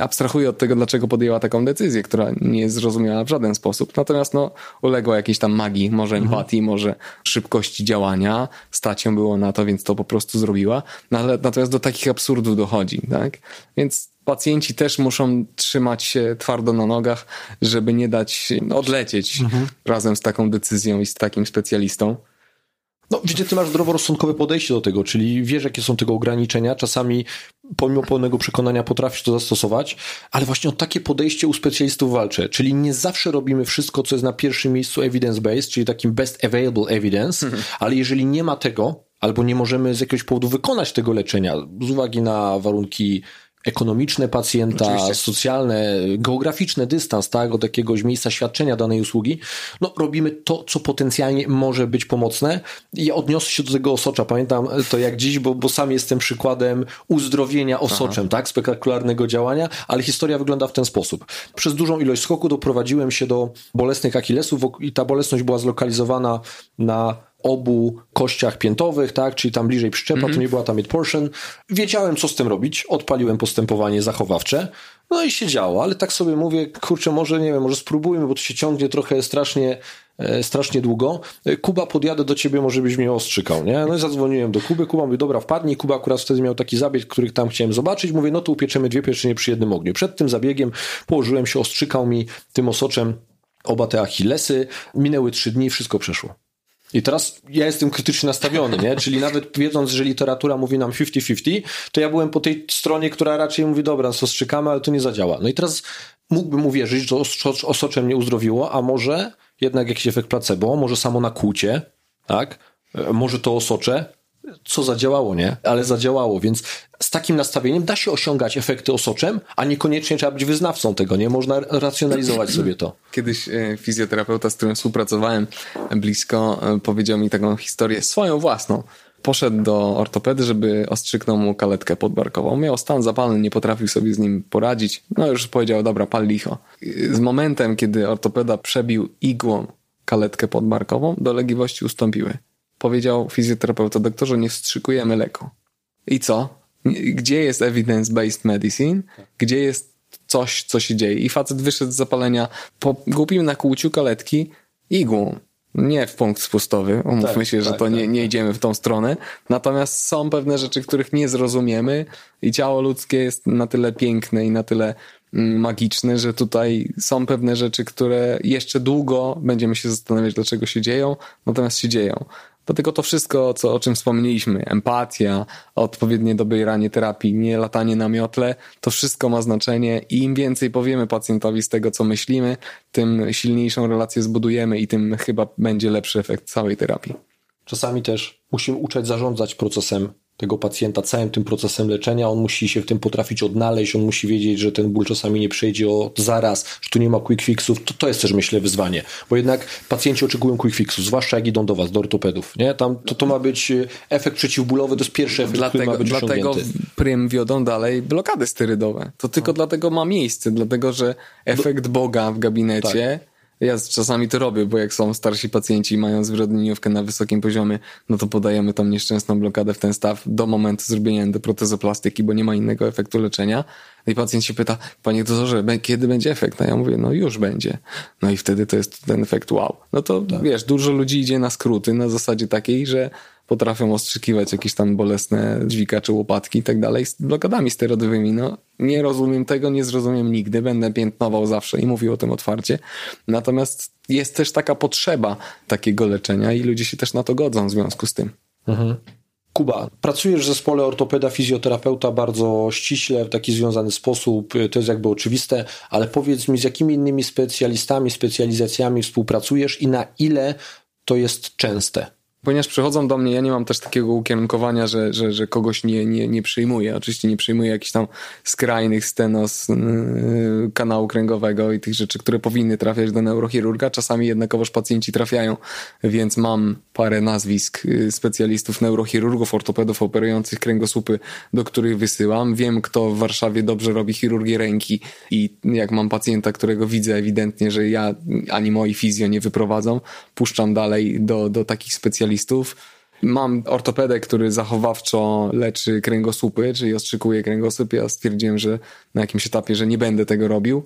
Abstrahuję od tego, dlaczego podjęła taką decyzję, która nie jest zrozumiała w żaden sposób. Natomiast no, uległa jakiejś tam magii, może mhm. empatii, mhm. może szybkości działania. Stać ją było na to, więc to po prostu zrobiła. No, ale, natomiast do takich absurdów dochodzi, tak? Więc pacjenci też muszą trzymać się twardo na nogach, żeby nie dać odlecieć mhm. razem z taką decyzją i z takim specjalistą. No, wiecie, ty masz zdroworozsądkowe podejście do tego, czyli wiesz, jakie są tego ograniczenia. Czasami, pomimo pełnego przekonania, potrafisz to zastosować, ale właśnie o takie podejście u specjalistów walczę. Czyli nie zawsze robimy wszystko, co jest na pierwszym miejscu evidence-based, czyli takim best available evidence, mhm. ale jeżeli nie ma tego, albo nie możemy z jakiegoś powodu wykonać tego leczenia, z uwagi na warunki ekonomiczne pacjenta, Oczywiście. socjalne, geograficzny dystans, tak, od jakiegoś miejsca świadczenia danej usługi, no robimy to, co potencjalnie może być pomocne. Ja odniosę się do tego osocza, pamiętam to jak dziś, bo, bo sam jestem przykładem uzdrowienia osoczem, Aha. tak, spektakularnego działania, ale historia wygląda w ten sposób. Przez dużą ilość skoku doprowadziłem się do bolesnych achillesów i ta bolesność była zlokalizowana na obu kościach piętowych, tak, czyli tam bliżej przyczepa, mm -hmm. to nie była tam portion. Wiedziałem, co z tym robić, odpaliłem postępowanie zachowawcze, no i się działo, ale tak sobie mówię, kurczę, może, nie wiem, może spróbujmy, bo to się ciągnie trochę strasznie, e, strasznie długo. E, Kuba, podjadę do ciebie, może byś mnie ostrzykał, nie? No i zadzwoniłem do Kuby, Kuba mówi, dobra, wpadnij. Kuba akurat wtedy miał taki zabieg, który tam chciałem zobaczyć. Mówię, no to upieczemy dwie pieczenie przy jednym ogniu. Przed tym zabiegiem położyłem się, ostrzykał mi tym osoczem oba te achillesy. Minęły trzy dni, wszystko przeszło. I teraz ja jestem krytycznie nastawiony, nie? Czyli nawet wiedząc, że literatura mówi nam 50-50, to ja byłem po tej stronie, która raczej mówi, dobra, ostrzykamy, ale to nie zadziała. No i teraz mógłbym uwierzyć, że osocze mnie uzdrowiło, a może jednak jakiś efekt placebo, może samo nakłucie, tak? E, może to osocze, co zadziałało, nie? Ale zadziałało, więc z takim nastawieniem da się osiągać efekty osoczem, a niekoniecznie trzeba być wyznawcą tego, nie? Można racjonalizować sobie to. Kiedyś e, fizjoterapeuta, z którym współpracowałem blisko, e, powiedział mi taką historię swoją własną. Poszedł do ortopedy, żeby ostrzyknął mu kaletkę podbarkową. Miał stan zapalny, nie potrafił sobie z nim poradzić. No już powiedział, dobra, pal licho. Z momentem, kiedy ortopeda przebił igłą kaletkę podbarkową, dolegliwości ustąpiły powiedział fizjoterapeuta, doktorze, nie wstrzykujemy leku. I co? Gdzie jest evidence-based medicine? Gdzie jest coś, co się dzieje? I facet wyszedł z zapalenia po głupim nakłuciu kaletki igłą. Nie w punkt spustowy, umówmy tak, się, że tak, to nie, tak, nie tak. idziemy w tą stronę. Natomiast są pewne rzeczy, których nie zrozumiemy i ciało ludzkie jest na tyle piękne i na tyle mm, magiczne, że tutaj są pewne rzeczy, które jeszcze długo będziemy się zastanawiać, dlaczego się dzieją, natomiast się dzieją. Dlatego to wszystko, co, o czym wspomnieliśmy, empatia, odpowiednie dobieranie terapii, nie latanie na miotle, to wszystko ma znaczenie i im więcej powiemy pacjentowi z tego, co myślimy, tym silniejszą relację zbudujemy i tym chyba będzie lepszy efekt całej terapii. Czasami też musimy uczyć zarządzać procesem tego pacjenta całym tym procesem leczenia, on musi się w tym potrafić odnaleźć, on musi wiedzieć, że ten ból czasami nie przejdzie od zaraz, że tu nie ma quick fixów, to, to jest też myślę wyzwanie, bo jednak pacjenci oczekują quick fixów, zwłaszcza jak idą do was, do ortopedów, nie? Tam to, to ma być e, efekt przeciwbólowy, to jest pierwszy efekt, dlatego, który ma być Dlatego osiągnięty. prym wiodą dalej blokady sterydowe. To tylko no. dlatego ma miejsce, dlatego że efekt. Boga w gabinecie tak ja czasami to robię, bo jak są starsi pacjenci i mają zwrotnieniówkę na wysokim poziomie, no to podajemy tą nieszczęsną blokadę w ten staw do momentu zrobienia endoprotezoplastyki, bo nie ma innego efektu leczenia. I pacjent się pyta, panie doktorze, kiedy będzie efekt? A ja mówię, no już będzie. No i wtedy to jest ten efekt wow. No to tak. wiesz, dużo ludzi idzie na skróty na zasadzie takiej, że potrafią ostrzykiwać jakieś tam bolesne dźwigacze, łopatki i tak dalej z blokadami steroidowymi. No, nie rozumiem tego, nie zrozumiem nigdy, będę piętnował zawsze i mówił o tym otwarcie. Natomiast jest też taka potrzeba takiego leczenia i ludzie się też na to godzą w związku z tym. Mhm. Kuba, pracujesz w zespole ortopeda, fizjoterapeuta bardzo ściśle, w taki związany sposób, to jest jakby oczywiste, ale powiedz mi, z jakimi innymi specjalistami, specjalizacjami współpracujesz i na ile to jest częste? Ponieważ przychodzą do mnie, ja nie mam też takiego ukierunkowania, że, że, że kogoś nie, nie, nie przyjmuję. Oczywiście nie przyjmuję jakichś tam skrajnych stenos yy, kanału kręgowego i tych rzeczy, które powinny trafiać do neurochirurga. Czasami jednakowoż pacjenci trafiają, więc mam parę nazwisk yy, specjalistów, neurochirurgów, ortopedów operujących kręgosłupy, do których wysyłam. Wiem, kto w Warszawie dobrze robi chirurgię ręki i jak mam pacjenta, którego widzę ewidentnie, że ja ani moi fizjo nie wyprowadzą, puszczam dalej do, do takich specjalistów. Mam ortopedę, który zachowawczo leczy kręgosłupy, czyli ostrzykuje kręgosłup. Ja stwierdziłem, że na jakimś etapie, że nie będę tego robił.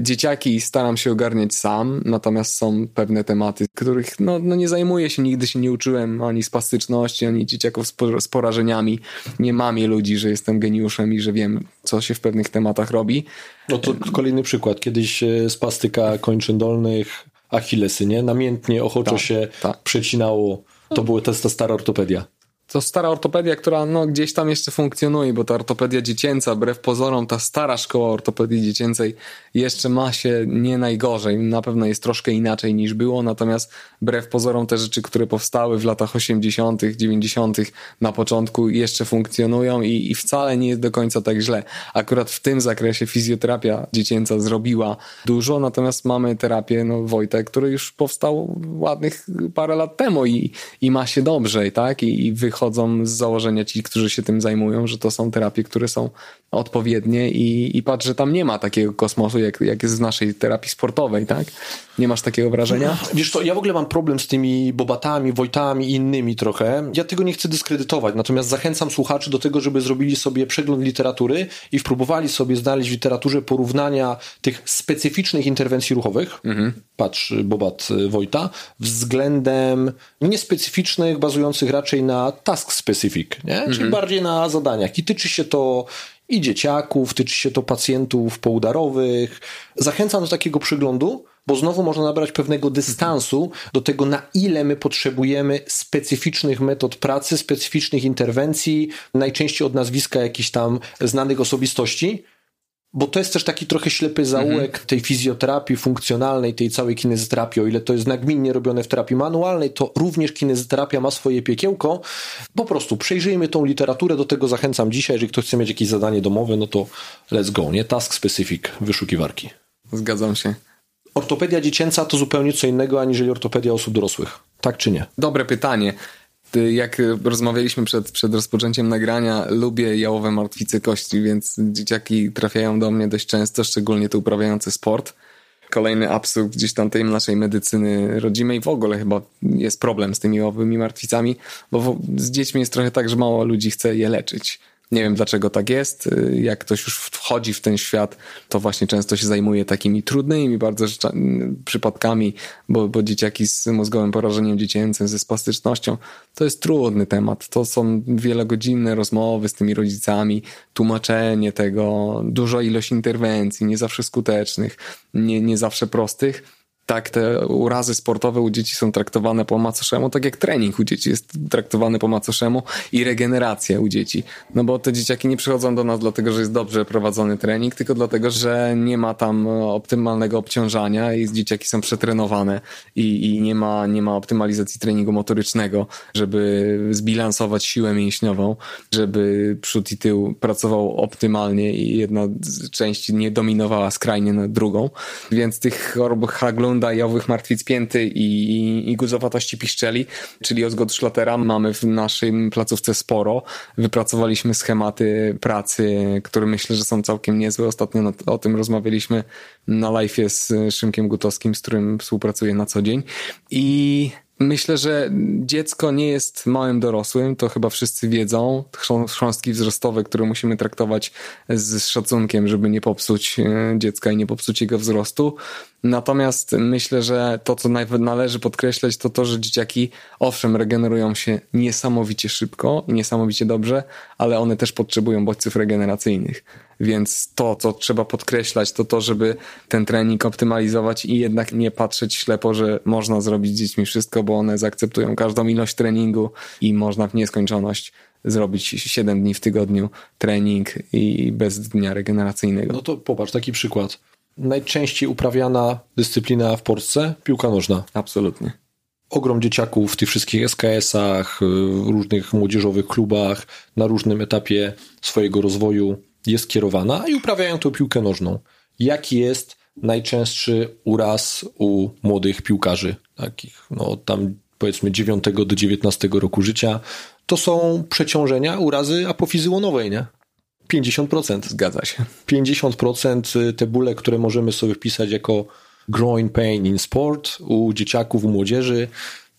Dzieciaki staram się ogarniać sam, natomiast są pewne tematy, których no, no nie zajmuję się, nigdy się nie uczyłem ani spastyczności, ani dzieciaków z, z porażeniami. Nie mamię ludzi, że jestem geniuszem i że wiem, co się w pewnych tematach robi. No to kolejny przykład. Kiedyś e, spastyka kończyn dolnych, achillesy, nie? Namiętnie, ochoczo ta, się ta. przecinało to była ta stara ortopedia to stara ortopedia, która no, gdzieś tam jeszcze funkcjonuje, bo ta ortopedia dziecięca, wbrew pozorom, ta stara szkoła ortopedii dziecięcej jeszcze ma się nie najgorzej. Na pewno jest troszkę inaczej niż było, natomiast wbrew pozorom te rzeczy, które powstały w latach 80., 90., na początku jeszcze funkcjonują i, i wcale nie jest do końca tak źle. Akurat w tym zakresie fizjoterapia dziecięca zrobiła dużo, natomiast mamy terapię no, Wojtek, który już powstał ładnych parę lat temu i, i ma się dobrze, tak? I, i wychodzi wychodzą z założenia ci, którzy się tym zajmują, że to są terapie, które są odpowiednie i, i patrz, że tam nie ma takiego kosmosu, jak, jak jest w naszej terapii sportowej, tak? Nie masz takiego wrażenia? Wiesz co, ja w ogóle mam problem z tymi Bobatami, Wojtami i innymi trochę. Ja tego nie chcę dyskredytować, natomiast zachęcam słuchaczy do tego, żeby zrobili sobie przegląd literatury i spróbowali sobie znaleźć w literaturze porównania tych specyficznych interwencji ruchowych, mhm. patrz Bobat Wojta, względem niespecyficznych, bazujących raczej na task specific, nie? czyli mhm. bardziej na zadaniach. I tyczy się to i dzieciaków, tyczy się to pacjentów poudarowych. Zachęcam do takiego przyglądu, bo znowu można nabrać pewnego dystansu do tego, na ile my potrzebujemy specyficznych metod pracy, specyficznych interwencji, najczęściej od nazwiska jakichś tam znanych osobistości, bo to jest też taki trochę ślepy zaułek mhm. tej fizjoterapii funkcjonalnej, tej całej kinezoterapii. O ile to jest nagminnie robione w terapii manualnej, to również kinezoterapia ma swoje piekiełko. Po prostu przejrzyjmy tą literaturę, do tego zachęcam dzisiaj. Jeżeli ktoś chce mieć jakieś zadanie domowe, no to let's go, nie? Task specific wyszukiwarki. Zgadzam się. Ortopedia dziecięca to zupełnie co innego, aniżeli ortopedia osób dorosłych. Tak czy nie? Dobre pytanie jak rozmawialiśmy przed, przed rozpoczęciem nagrania, lubię jałowe martwice kości, więc dzieciaki trafiają do mnie dość często, szczególnie te uprawiające sport. Kolejny absurd gdzieś tam tej naszej medycyny rodzimej. W ogóle chyba jest problem z tymi jałowymi martwicami, bo z dziećmi jest trochę tak, że mało ludzi chce je leczyć. Nie wiem dlaczego tak jest. Jak ktoś już wchodzi w ten świat, to właśnie często się zajmuje takimi trudnymi bardzo przypadkami, bo, bo dzieciaki z mózgowym porażeniem dziecięcym, ze spastycznością, to jest trudny temat. To są wielogodzinne rozmowy z tymi rodzicami, tłumaczenie tego, duża ilość interwencji, nie zawsze skutecznych, nie, nie zawsze prostych tak, te urazy sportowe u dzieci są traktowane po macoszemu, tak jak trening u dzieci jest traktowany po macoszemu i regeneracja u dzieci. No bo te dzieciaki nie przychodzą do nas dlatego, że jest dobrze prowadzony trening, tylko dlatego, że nie ma tam optymalnego obciążania i dzieciaki są przetrenowane i, i nie, ma, nie ma optymalizacji treningu motorycznego, żeby zbilansować siłę mięśniową, żeby przód i tył pracował optymalnie i jedna z części nie dominowała skrajnie nad drugą. Więc tych chorób haglun jajowych martwic pięty i, i, i guzowatości piszczeli, czyli ozgod szlatera mamy w naszym placówce sporo. Wypracowaliśmy schematy pracy, które myślę, że są całkiem niezłe. Ostatnio o tym rozmawialiśmy na live z Szymkiem Gutowskim, z którym współpracuję na co dzień. I Myślę, że dziecko nie jest małym dorosłym, to chyba wszyscy wiedzą. Chrząstki wzrostowe, które musimy traktować z szacunkiem, żeby nie popsuć e, dziecka i nie popsuć jego wzrostu. Natomiast myślę, że to, co należy podkreślać, to to, że dzieciaki owszem regenerują się niesamowicie szybko i niesamowicie dobrze, ale one też potrzebują bodźców regeneracyjnych. Więc to, co trzeba podkreślać, to to, żeby ten trening optymalizować i jednak nie patrzeć ślepo, że można zrobić z dziećmi wszystko, bo one zaakceptują każdą ilość treningu i można w nieskończoność zrobić 7 dni w tygodniu trening i bez dnia regeneracyjnego. No to popatrz, taki przykład. Najczęściej uprawiana dyscyplina w Polsce piłka nożna. Absolutnie. Ogrom dzieciaków w tych wszystkich SKS-ach, różnych młodzieżowych klubach, na różnym etapie swojego rozwoju jest kierowana i uprawiają tą piłkę nożną. Jaki jest najczęstszy uraz u młodych piłkarzy, takich no tam powiedzmy 9 do 19 roku życia, to są przeciążenia, urazy apofizy łonowej, nie? 50%. Zgadza się. 50% te bóle, które możemy sobie wpisać jako growing pain in sport u dzieciaków, u młodzieży,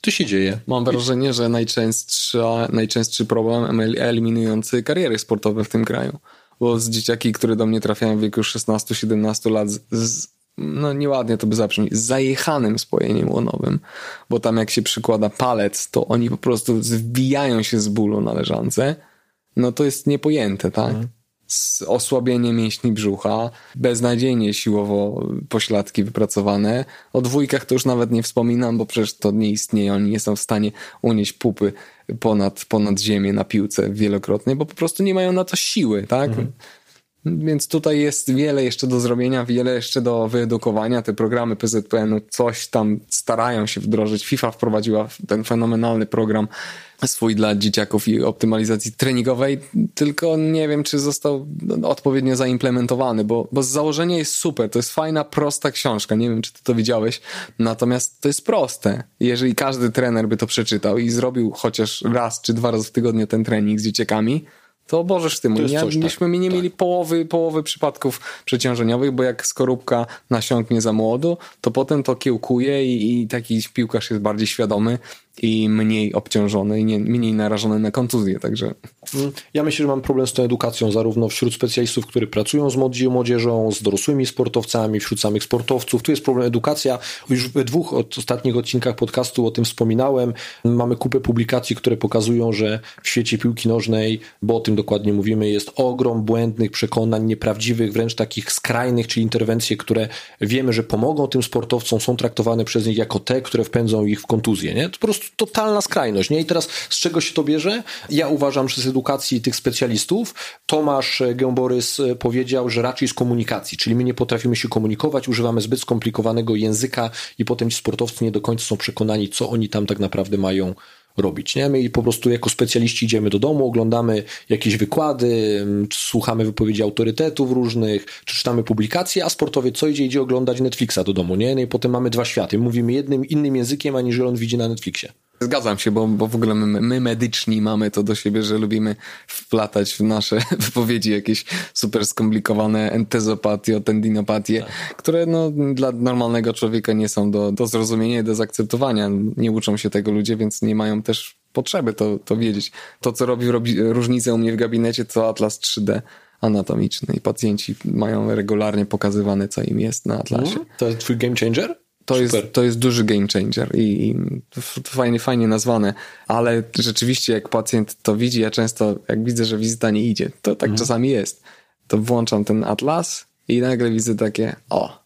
to się dzieje. Mam wrażenie, że najczęstszy, najczęstszy problem eliminujący kariery sportowe w tym kraju bo z dzieciaki, które do mnie trafiają w wieku 16-17 lat z, z, no nieładnie to by zabrzmi, z zajechanym spojeniem łonowym, bo tam jak się przykłada palec, to oni po prostu zwijają się z bólu na leżance, no to jest niepojęte, tak? Mhm osłabienie mięśni brzucha, beznadziejnie siłowo pośladki wypracowane. O dwójkach to już nawet nie wspominam, bo przecież to nie istnieje. Oni nie są w stanie unieść pupy ponad, ponad ziemię na piłce wielokrotnie, bo po prostu nie mają na to siły, tak? Mhm. Więc tutaj jest wiele jeszcze do zrobienia, wiele jeszcze do wyedukowania. Te programy PZPN-u coś tam starają się wdrożyć. FIFA wprowadziła ten fenomenalny program swój dla dzieciaków i optymalizacji treningowej, tylko nie wiem, czy został odpowiednio zaimplementowany, bo, bo z założenia jest super. To jest fajna, prosta książka. Nie wiem, czy ty to widziałeś. Natomiast to jest proste. Jeżeli każdy trener by to przeczytał i zrobił chociaż raz czy dwa razy w tygodniu ten trening z dzieciakami, to bożesz ty mój. Ja, coś, myśmy tak, nie tak. mieli połowy, połowy przypadków przeciążeniowych, bo jak skorupka nasiąknie za młodu, to potem to kiełkuje i, i taki piłkarz jest bardziej świadomy i mniej obciążony nie, mniej narażony na kontuzję, także... Mm, ja myślę, że mam problem z tą edukacją zarówno wśród specjalistów, którzy pracują z młodzieżą, z dorosłymi sportowcami, wśród samych sportowców. Tu jest problem edukacja. Już we dwóch ostatnich odcinkach podcastu o tym wspominałem. Mamy kupę publikacji, które pokazują, że w świecie piłki nożnej, bo o tym dokładnie mówimy, jest ogrom błędnych przekonań, nieprawdziwych, wręcz takich skrajnych, czyli interwencje, które wiemy, że pomogą tym sportowcom, są traktowane przez nich jako te, które wpędzą ich w kontuzję. Nie? To po prostu totalna skrajność. Nie? I teraz z czego się to bierze? Ja uważam, że z edukacji tych specjalistów Tomasz Gęborys powiedział, że raczej z komunikacji, czyli my nie potrafimy się komunikować, używamy zbyt skomplikowanego języka i potem ci sportowcy nie do końca są przekonani, co oni tam tak naprawdę mają robić. Nie? My po prostu jako specjaliści idziemy do domu, oglądamy jakieś wykłady, słuchamy wypowiedzi autorytetów różnych, czy czytamy publikacje, a sportowiec co idzie? Idzie oglądać Netflixa do domu. Nie? No i potem mamy dwa światy. Mówimy jednym, innym językiem, aniżeli on widzi na Netflixie. Zgadzam się, bo, bo w ogóle my, my medyczni mamy to do siebie, że lubimy wplatać w nasze wypowiedzi jakieś super skomplikowane entezopatie, tendinopatie, tak. które no, dla normalnego człowieka nie są do, do zrozumienia i do zaakceptowania. Nie uczą się tego ludzie, więc nie mają też potrzeby to, to wiedzieć. To, co robi, robi różnicę u mnie w gabinecie, to atlas 3D anatomiczny i pacjenci mają regularnie pokazywane, co im jest na atlasie. To jest twój game changer? To jest, to jest duży game changer i, i fajnie, fajnie nazwane, ale rzeczywiście jak pacjent to widzi, ja często jak widzę, że wizyta nie idzie, to tak mhm. czasami jest, to włączam ten atlas i nagle widzę takie, o,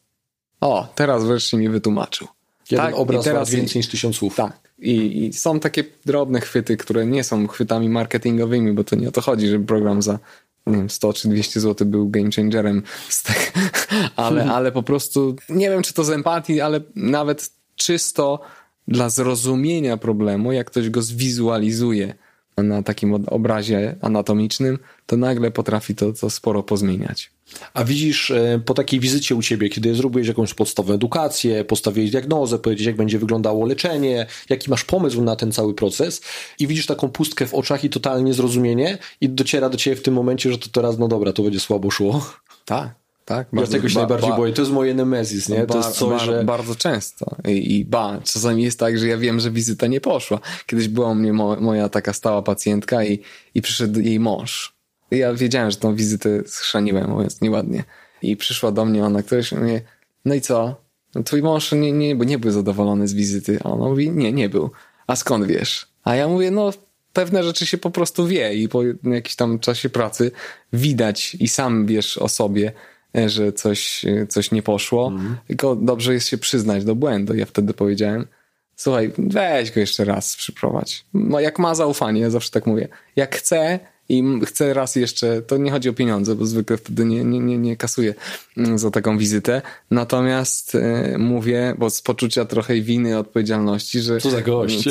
o, teraz wreszcie mi wytłumaczył. Jeden tak, obraz teraz więcej niż tysiąc słów. Tak. I, I, są takie drobne chwyty, które nie są chwytami marketingowymi, bo to nie o to chodzi, żeby program za nie wiem, 100 czy 200 zł był game changerem tak, ale, ale po prostu nie wiem, czy to z empatii, ale nawet czysto dla zrozumienia problemu, jak ktoś go zwizualizuje na takim obrazie anatomicznym, to nagle potrafi to, to sporo pozmieniać. A widzisz e, po takiej wizycie u ciebie, kiedy zrobiłeś jakąś podstawową edukację, postawiłeś diagnozę, powiedzieć jak będzie wyglądało leczenie, jaki masz pomysł na ten cały proces i widzisz taką pustkę w oczach i totalnie zrozumienie i dociera do ciebie w tym momencie, że to teraz, no dobra, to będzie słabo szło. Tak. tak? Bardzo, ja tego się ba, najbardziej ba, boję. To jest moje nemezis, nie? To jest coś, że... Bardzo często. I, I ba, czasami jest tak, że ja wiem, że wizyta nie poszła. Kiedyś była u mnie mo, moja taka stała pacjentka i, i przyszedł jej mąż. Ja wiedziałem, że tą wizytę schrzaniłem, mówiąc nieładnie. I przyszła do mnie ona, któraś mnie, no i co? No, twój mąż nie, nie, nie był zadowolony z wizyty. A ona mówi, nie, nie był. A skąd wiesz? A ja mówię, no pewne rzeczy się po prostu wie i po jakimś tam czasie pracy widać i sam wiesz o sobie, e, że coś, e, coś nie poszło, mm. tylko dobrze jest się przyznać do błędu. Ja wtedy powiedziałem, słuchaj, weź go jeszcze raz przyprowadź. No jak ma zaufanie, ja zawsze tak mówię, jak chce, i chcę raz jeszcze, to nie chodzi o pieniądze, bo zwykle wtedy nie, nie, nie, nie kasuję mm, za taką wizytę. Natomiast e, mówię, bo z poczucia trochę winy, odpowiedzialności, że... Co za gość.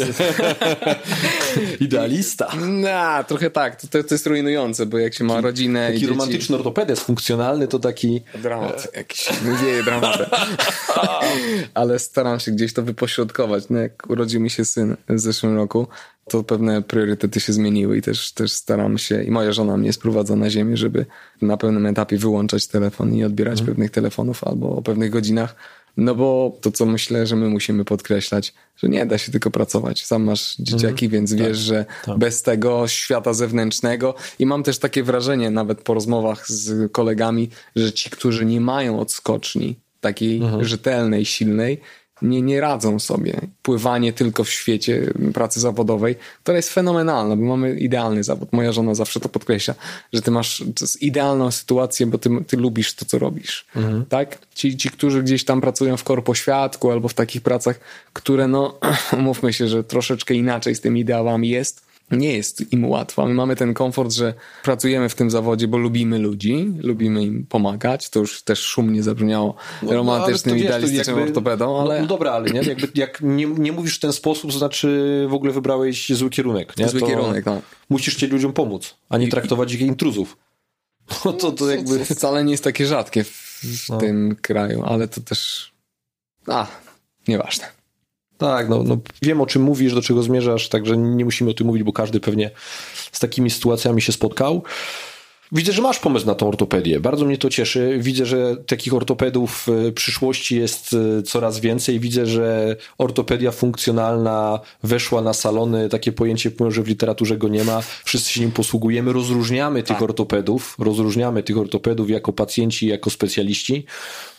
Idealista. No, trochę tak. To, to jest rujnujące, bo jak się ma rodzinę taki i dzieci... romantyczny ortopedes funkcjonalny to taki... Dramat jakiś. Wieje dramatem. Ale staram się gdzieś to wypośrodkować. No, jak urodził mi się syn w zeszłym roku, to pewne priorytety się zmieniły i też, też staram się, i moja żona mnie sprowadza na ziemię, żeby na pewnym etapie wyłączać telefon i odbierać mhm. pewnych telefonów albo o pewnych godzinach. No bo to, co myślę, że my musimy podkreślać, że nie da się tylko pracować. Sam masz dzieciaki, mhm. więc tak, wiesz, że tak. bez tego świata zewnętrznego i mam też takie wrażenie, nawet po rozmowach z kolegami, że ci, którzy nie mają odskoczni takiej mhm. rzetelnej, silnej, nie, nie radzą sobie. Pływanie tylko w świecie pracy zawodowej, która jest fenomenalna, bo mamy idealny zawód. Moja żona zawsze to podkreśla, że ty masz idealną sytuację, bo ty, ty lubisz to, co robisz. Mhm. Tak? Ci, ci, którzy gdzieś tam pracują w korpo świadku albo w takich pracach, które no, mówmy się, że troszeczkę inaczej z tymi ideałami jest, nie jest im łatwo. My mamy ten komfort, że pracujemy w tym zawodzie, bo lubimy ludzi, lubimy im pomagać. To już też szumnie zabrzmiało no, romantycznym, no, idealistycznym jakby, ortopedą, ale... No, no dobra, ale nie? Jakby, jak nie, nie mówisz w ten sposób, to znaczy w ogóle wybrałeś zły kierunek. Nie? Zły to kierunek, no. Musisz chcieć ludziom pomóc, a nie traktować ich intruzów. No to, to jakby... Wcale nie jest takie rzadkie w, w no. tym kraju, ale to też... A, nieważne. Tak, no, no wiem o czym mówisz, do czego zmierzasz, także nie musimy o tym mówić, bo każdy pewnie z takimi sytuacjami się spotkał. Widzę, że masz pomysł na tą ortopedię. Bardzo mnie to cieszy. Widzę, że takich ortopedów w przyszłości jest e, coraz więcej. Widzę, że ortopedia funkcjonalna weszła na salony. Takie pojęcie, może w literaturze go nie ma. Wszyscy się nim posługujemy. Rozróżniamy tych tak. ortopedów. Rozróżniamy tych ortopedów jako pacjenci, jako specjaliści.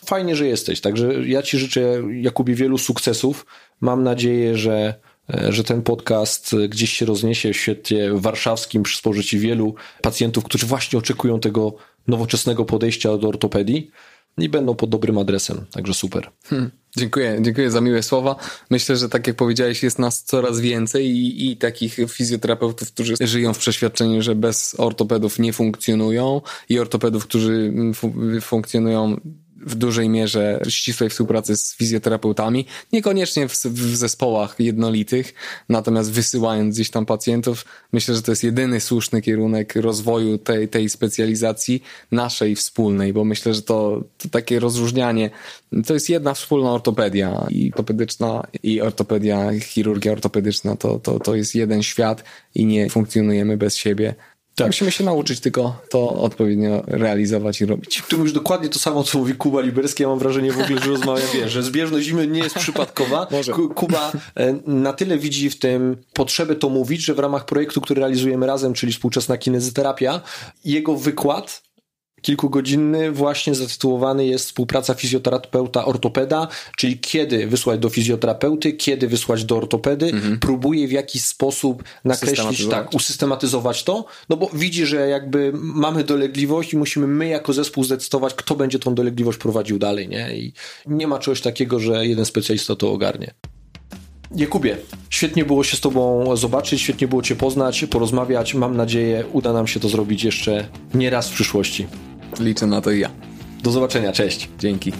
Fajnie, że jesteś. Także ja Ci życzę, Jakubie, wielu sukcesów. Mam nadzieję, że E, że ten podcast gdzieś się rozniesie w świecie warszawskim przy spożyciu wielu pacjentów, którzy właśnie oczekują tego nowoczesnego podejścia do ortopedii i będą pod dobrym adresem. Także super. Hmm, dziękuję, dziękuję za miłe słowa. Myślę, że tak jak powiedziałeś, jest nas coraz więcej i, i takich fizjoterapeutów, którzy żyją w przeświadczeniu, że bez ortopedów nie funkcjonują i ortopedów, którzy funkcjonują w dużej mierze ścisłej współpracy z fizjoterapeutami, niekoniecznie w, w, zespołach jednolitych, natomiast wysyłając gdzieś tam pacjentów, myślę, że to jest jedyny słuszny kierunek rozwoju tej, tej specjalizacji naszej wspólnej, bo myślę, że to, to takie rozróżnianie, to jest jedna wspólna ortopedia i ortopedyczna i ortopedia, chirurgia ortopedyczna, to, to, to jest jeden świat i nie funkcjonujemy bez siebie. Tak. Musimy się nauczyć tylko to odpowiednio realizować i robić. Tu mówisz dokładnie to samo, co mówi Kuba Liberski. Ja mam wrażenie w ogóle, że rozmawiam, wiesz, że zbieżność zimy nie jest przypadkowa. Może. Kuba e, na tyle widzi w tym potrzebę to mówić, że w ramach projektu, który realizujemy razem, czyli współczesna kinezyterapia, jego wykład kilkugodzinny właśnie zatytułowany jest współpraca fizjoterapeuta ortopeda, czyli kiedy wysłać do fizjoterapeuty, kiedy wysłać do ortopedy, mhm. próbuje w jakiś sposób nakreślić, tak, usystematyzować to, no bo widzi, że jakby mamy dolegliwość i musimy my jako zespół zdecydować, kto będzie tą dolegliwość prowadził dalej, nie? I nie ma czegoś takiego, że jeden specjalista to ogarnie. Jakubie, świetnie było się z Tobą zobaczyć, świetnie było Cię poznać, porozmawiać. Mam nadzieję, uda nam się to zrobić jeszcze nie raz w przyszłości. Liczę na to i ja. Do zobaczenia, cześć. Dzięki.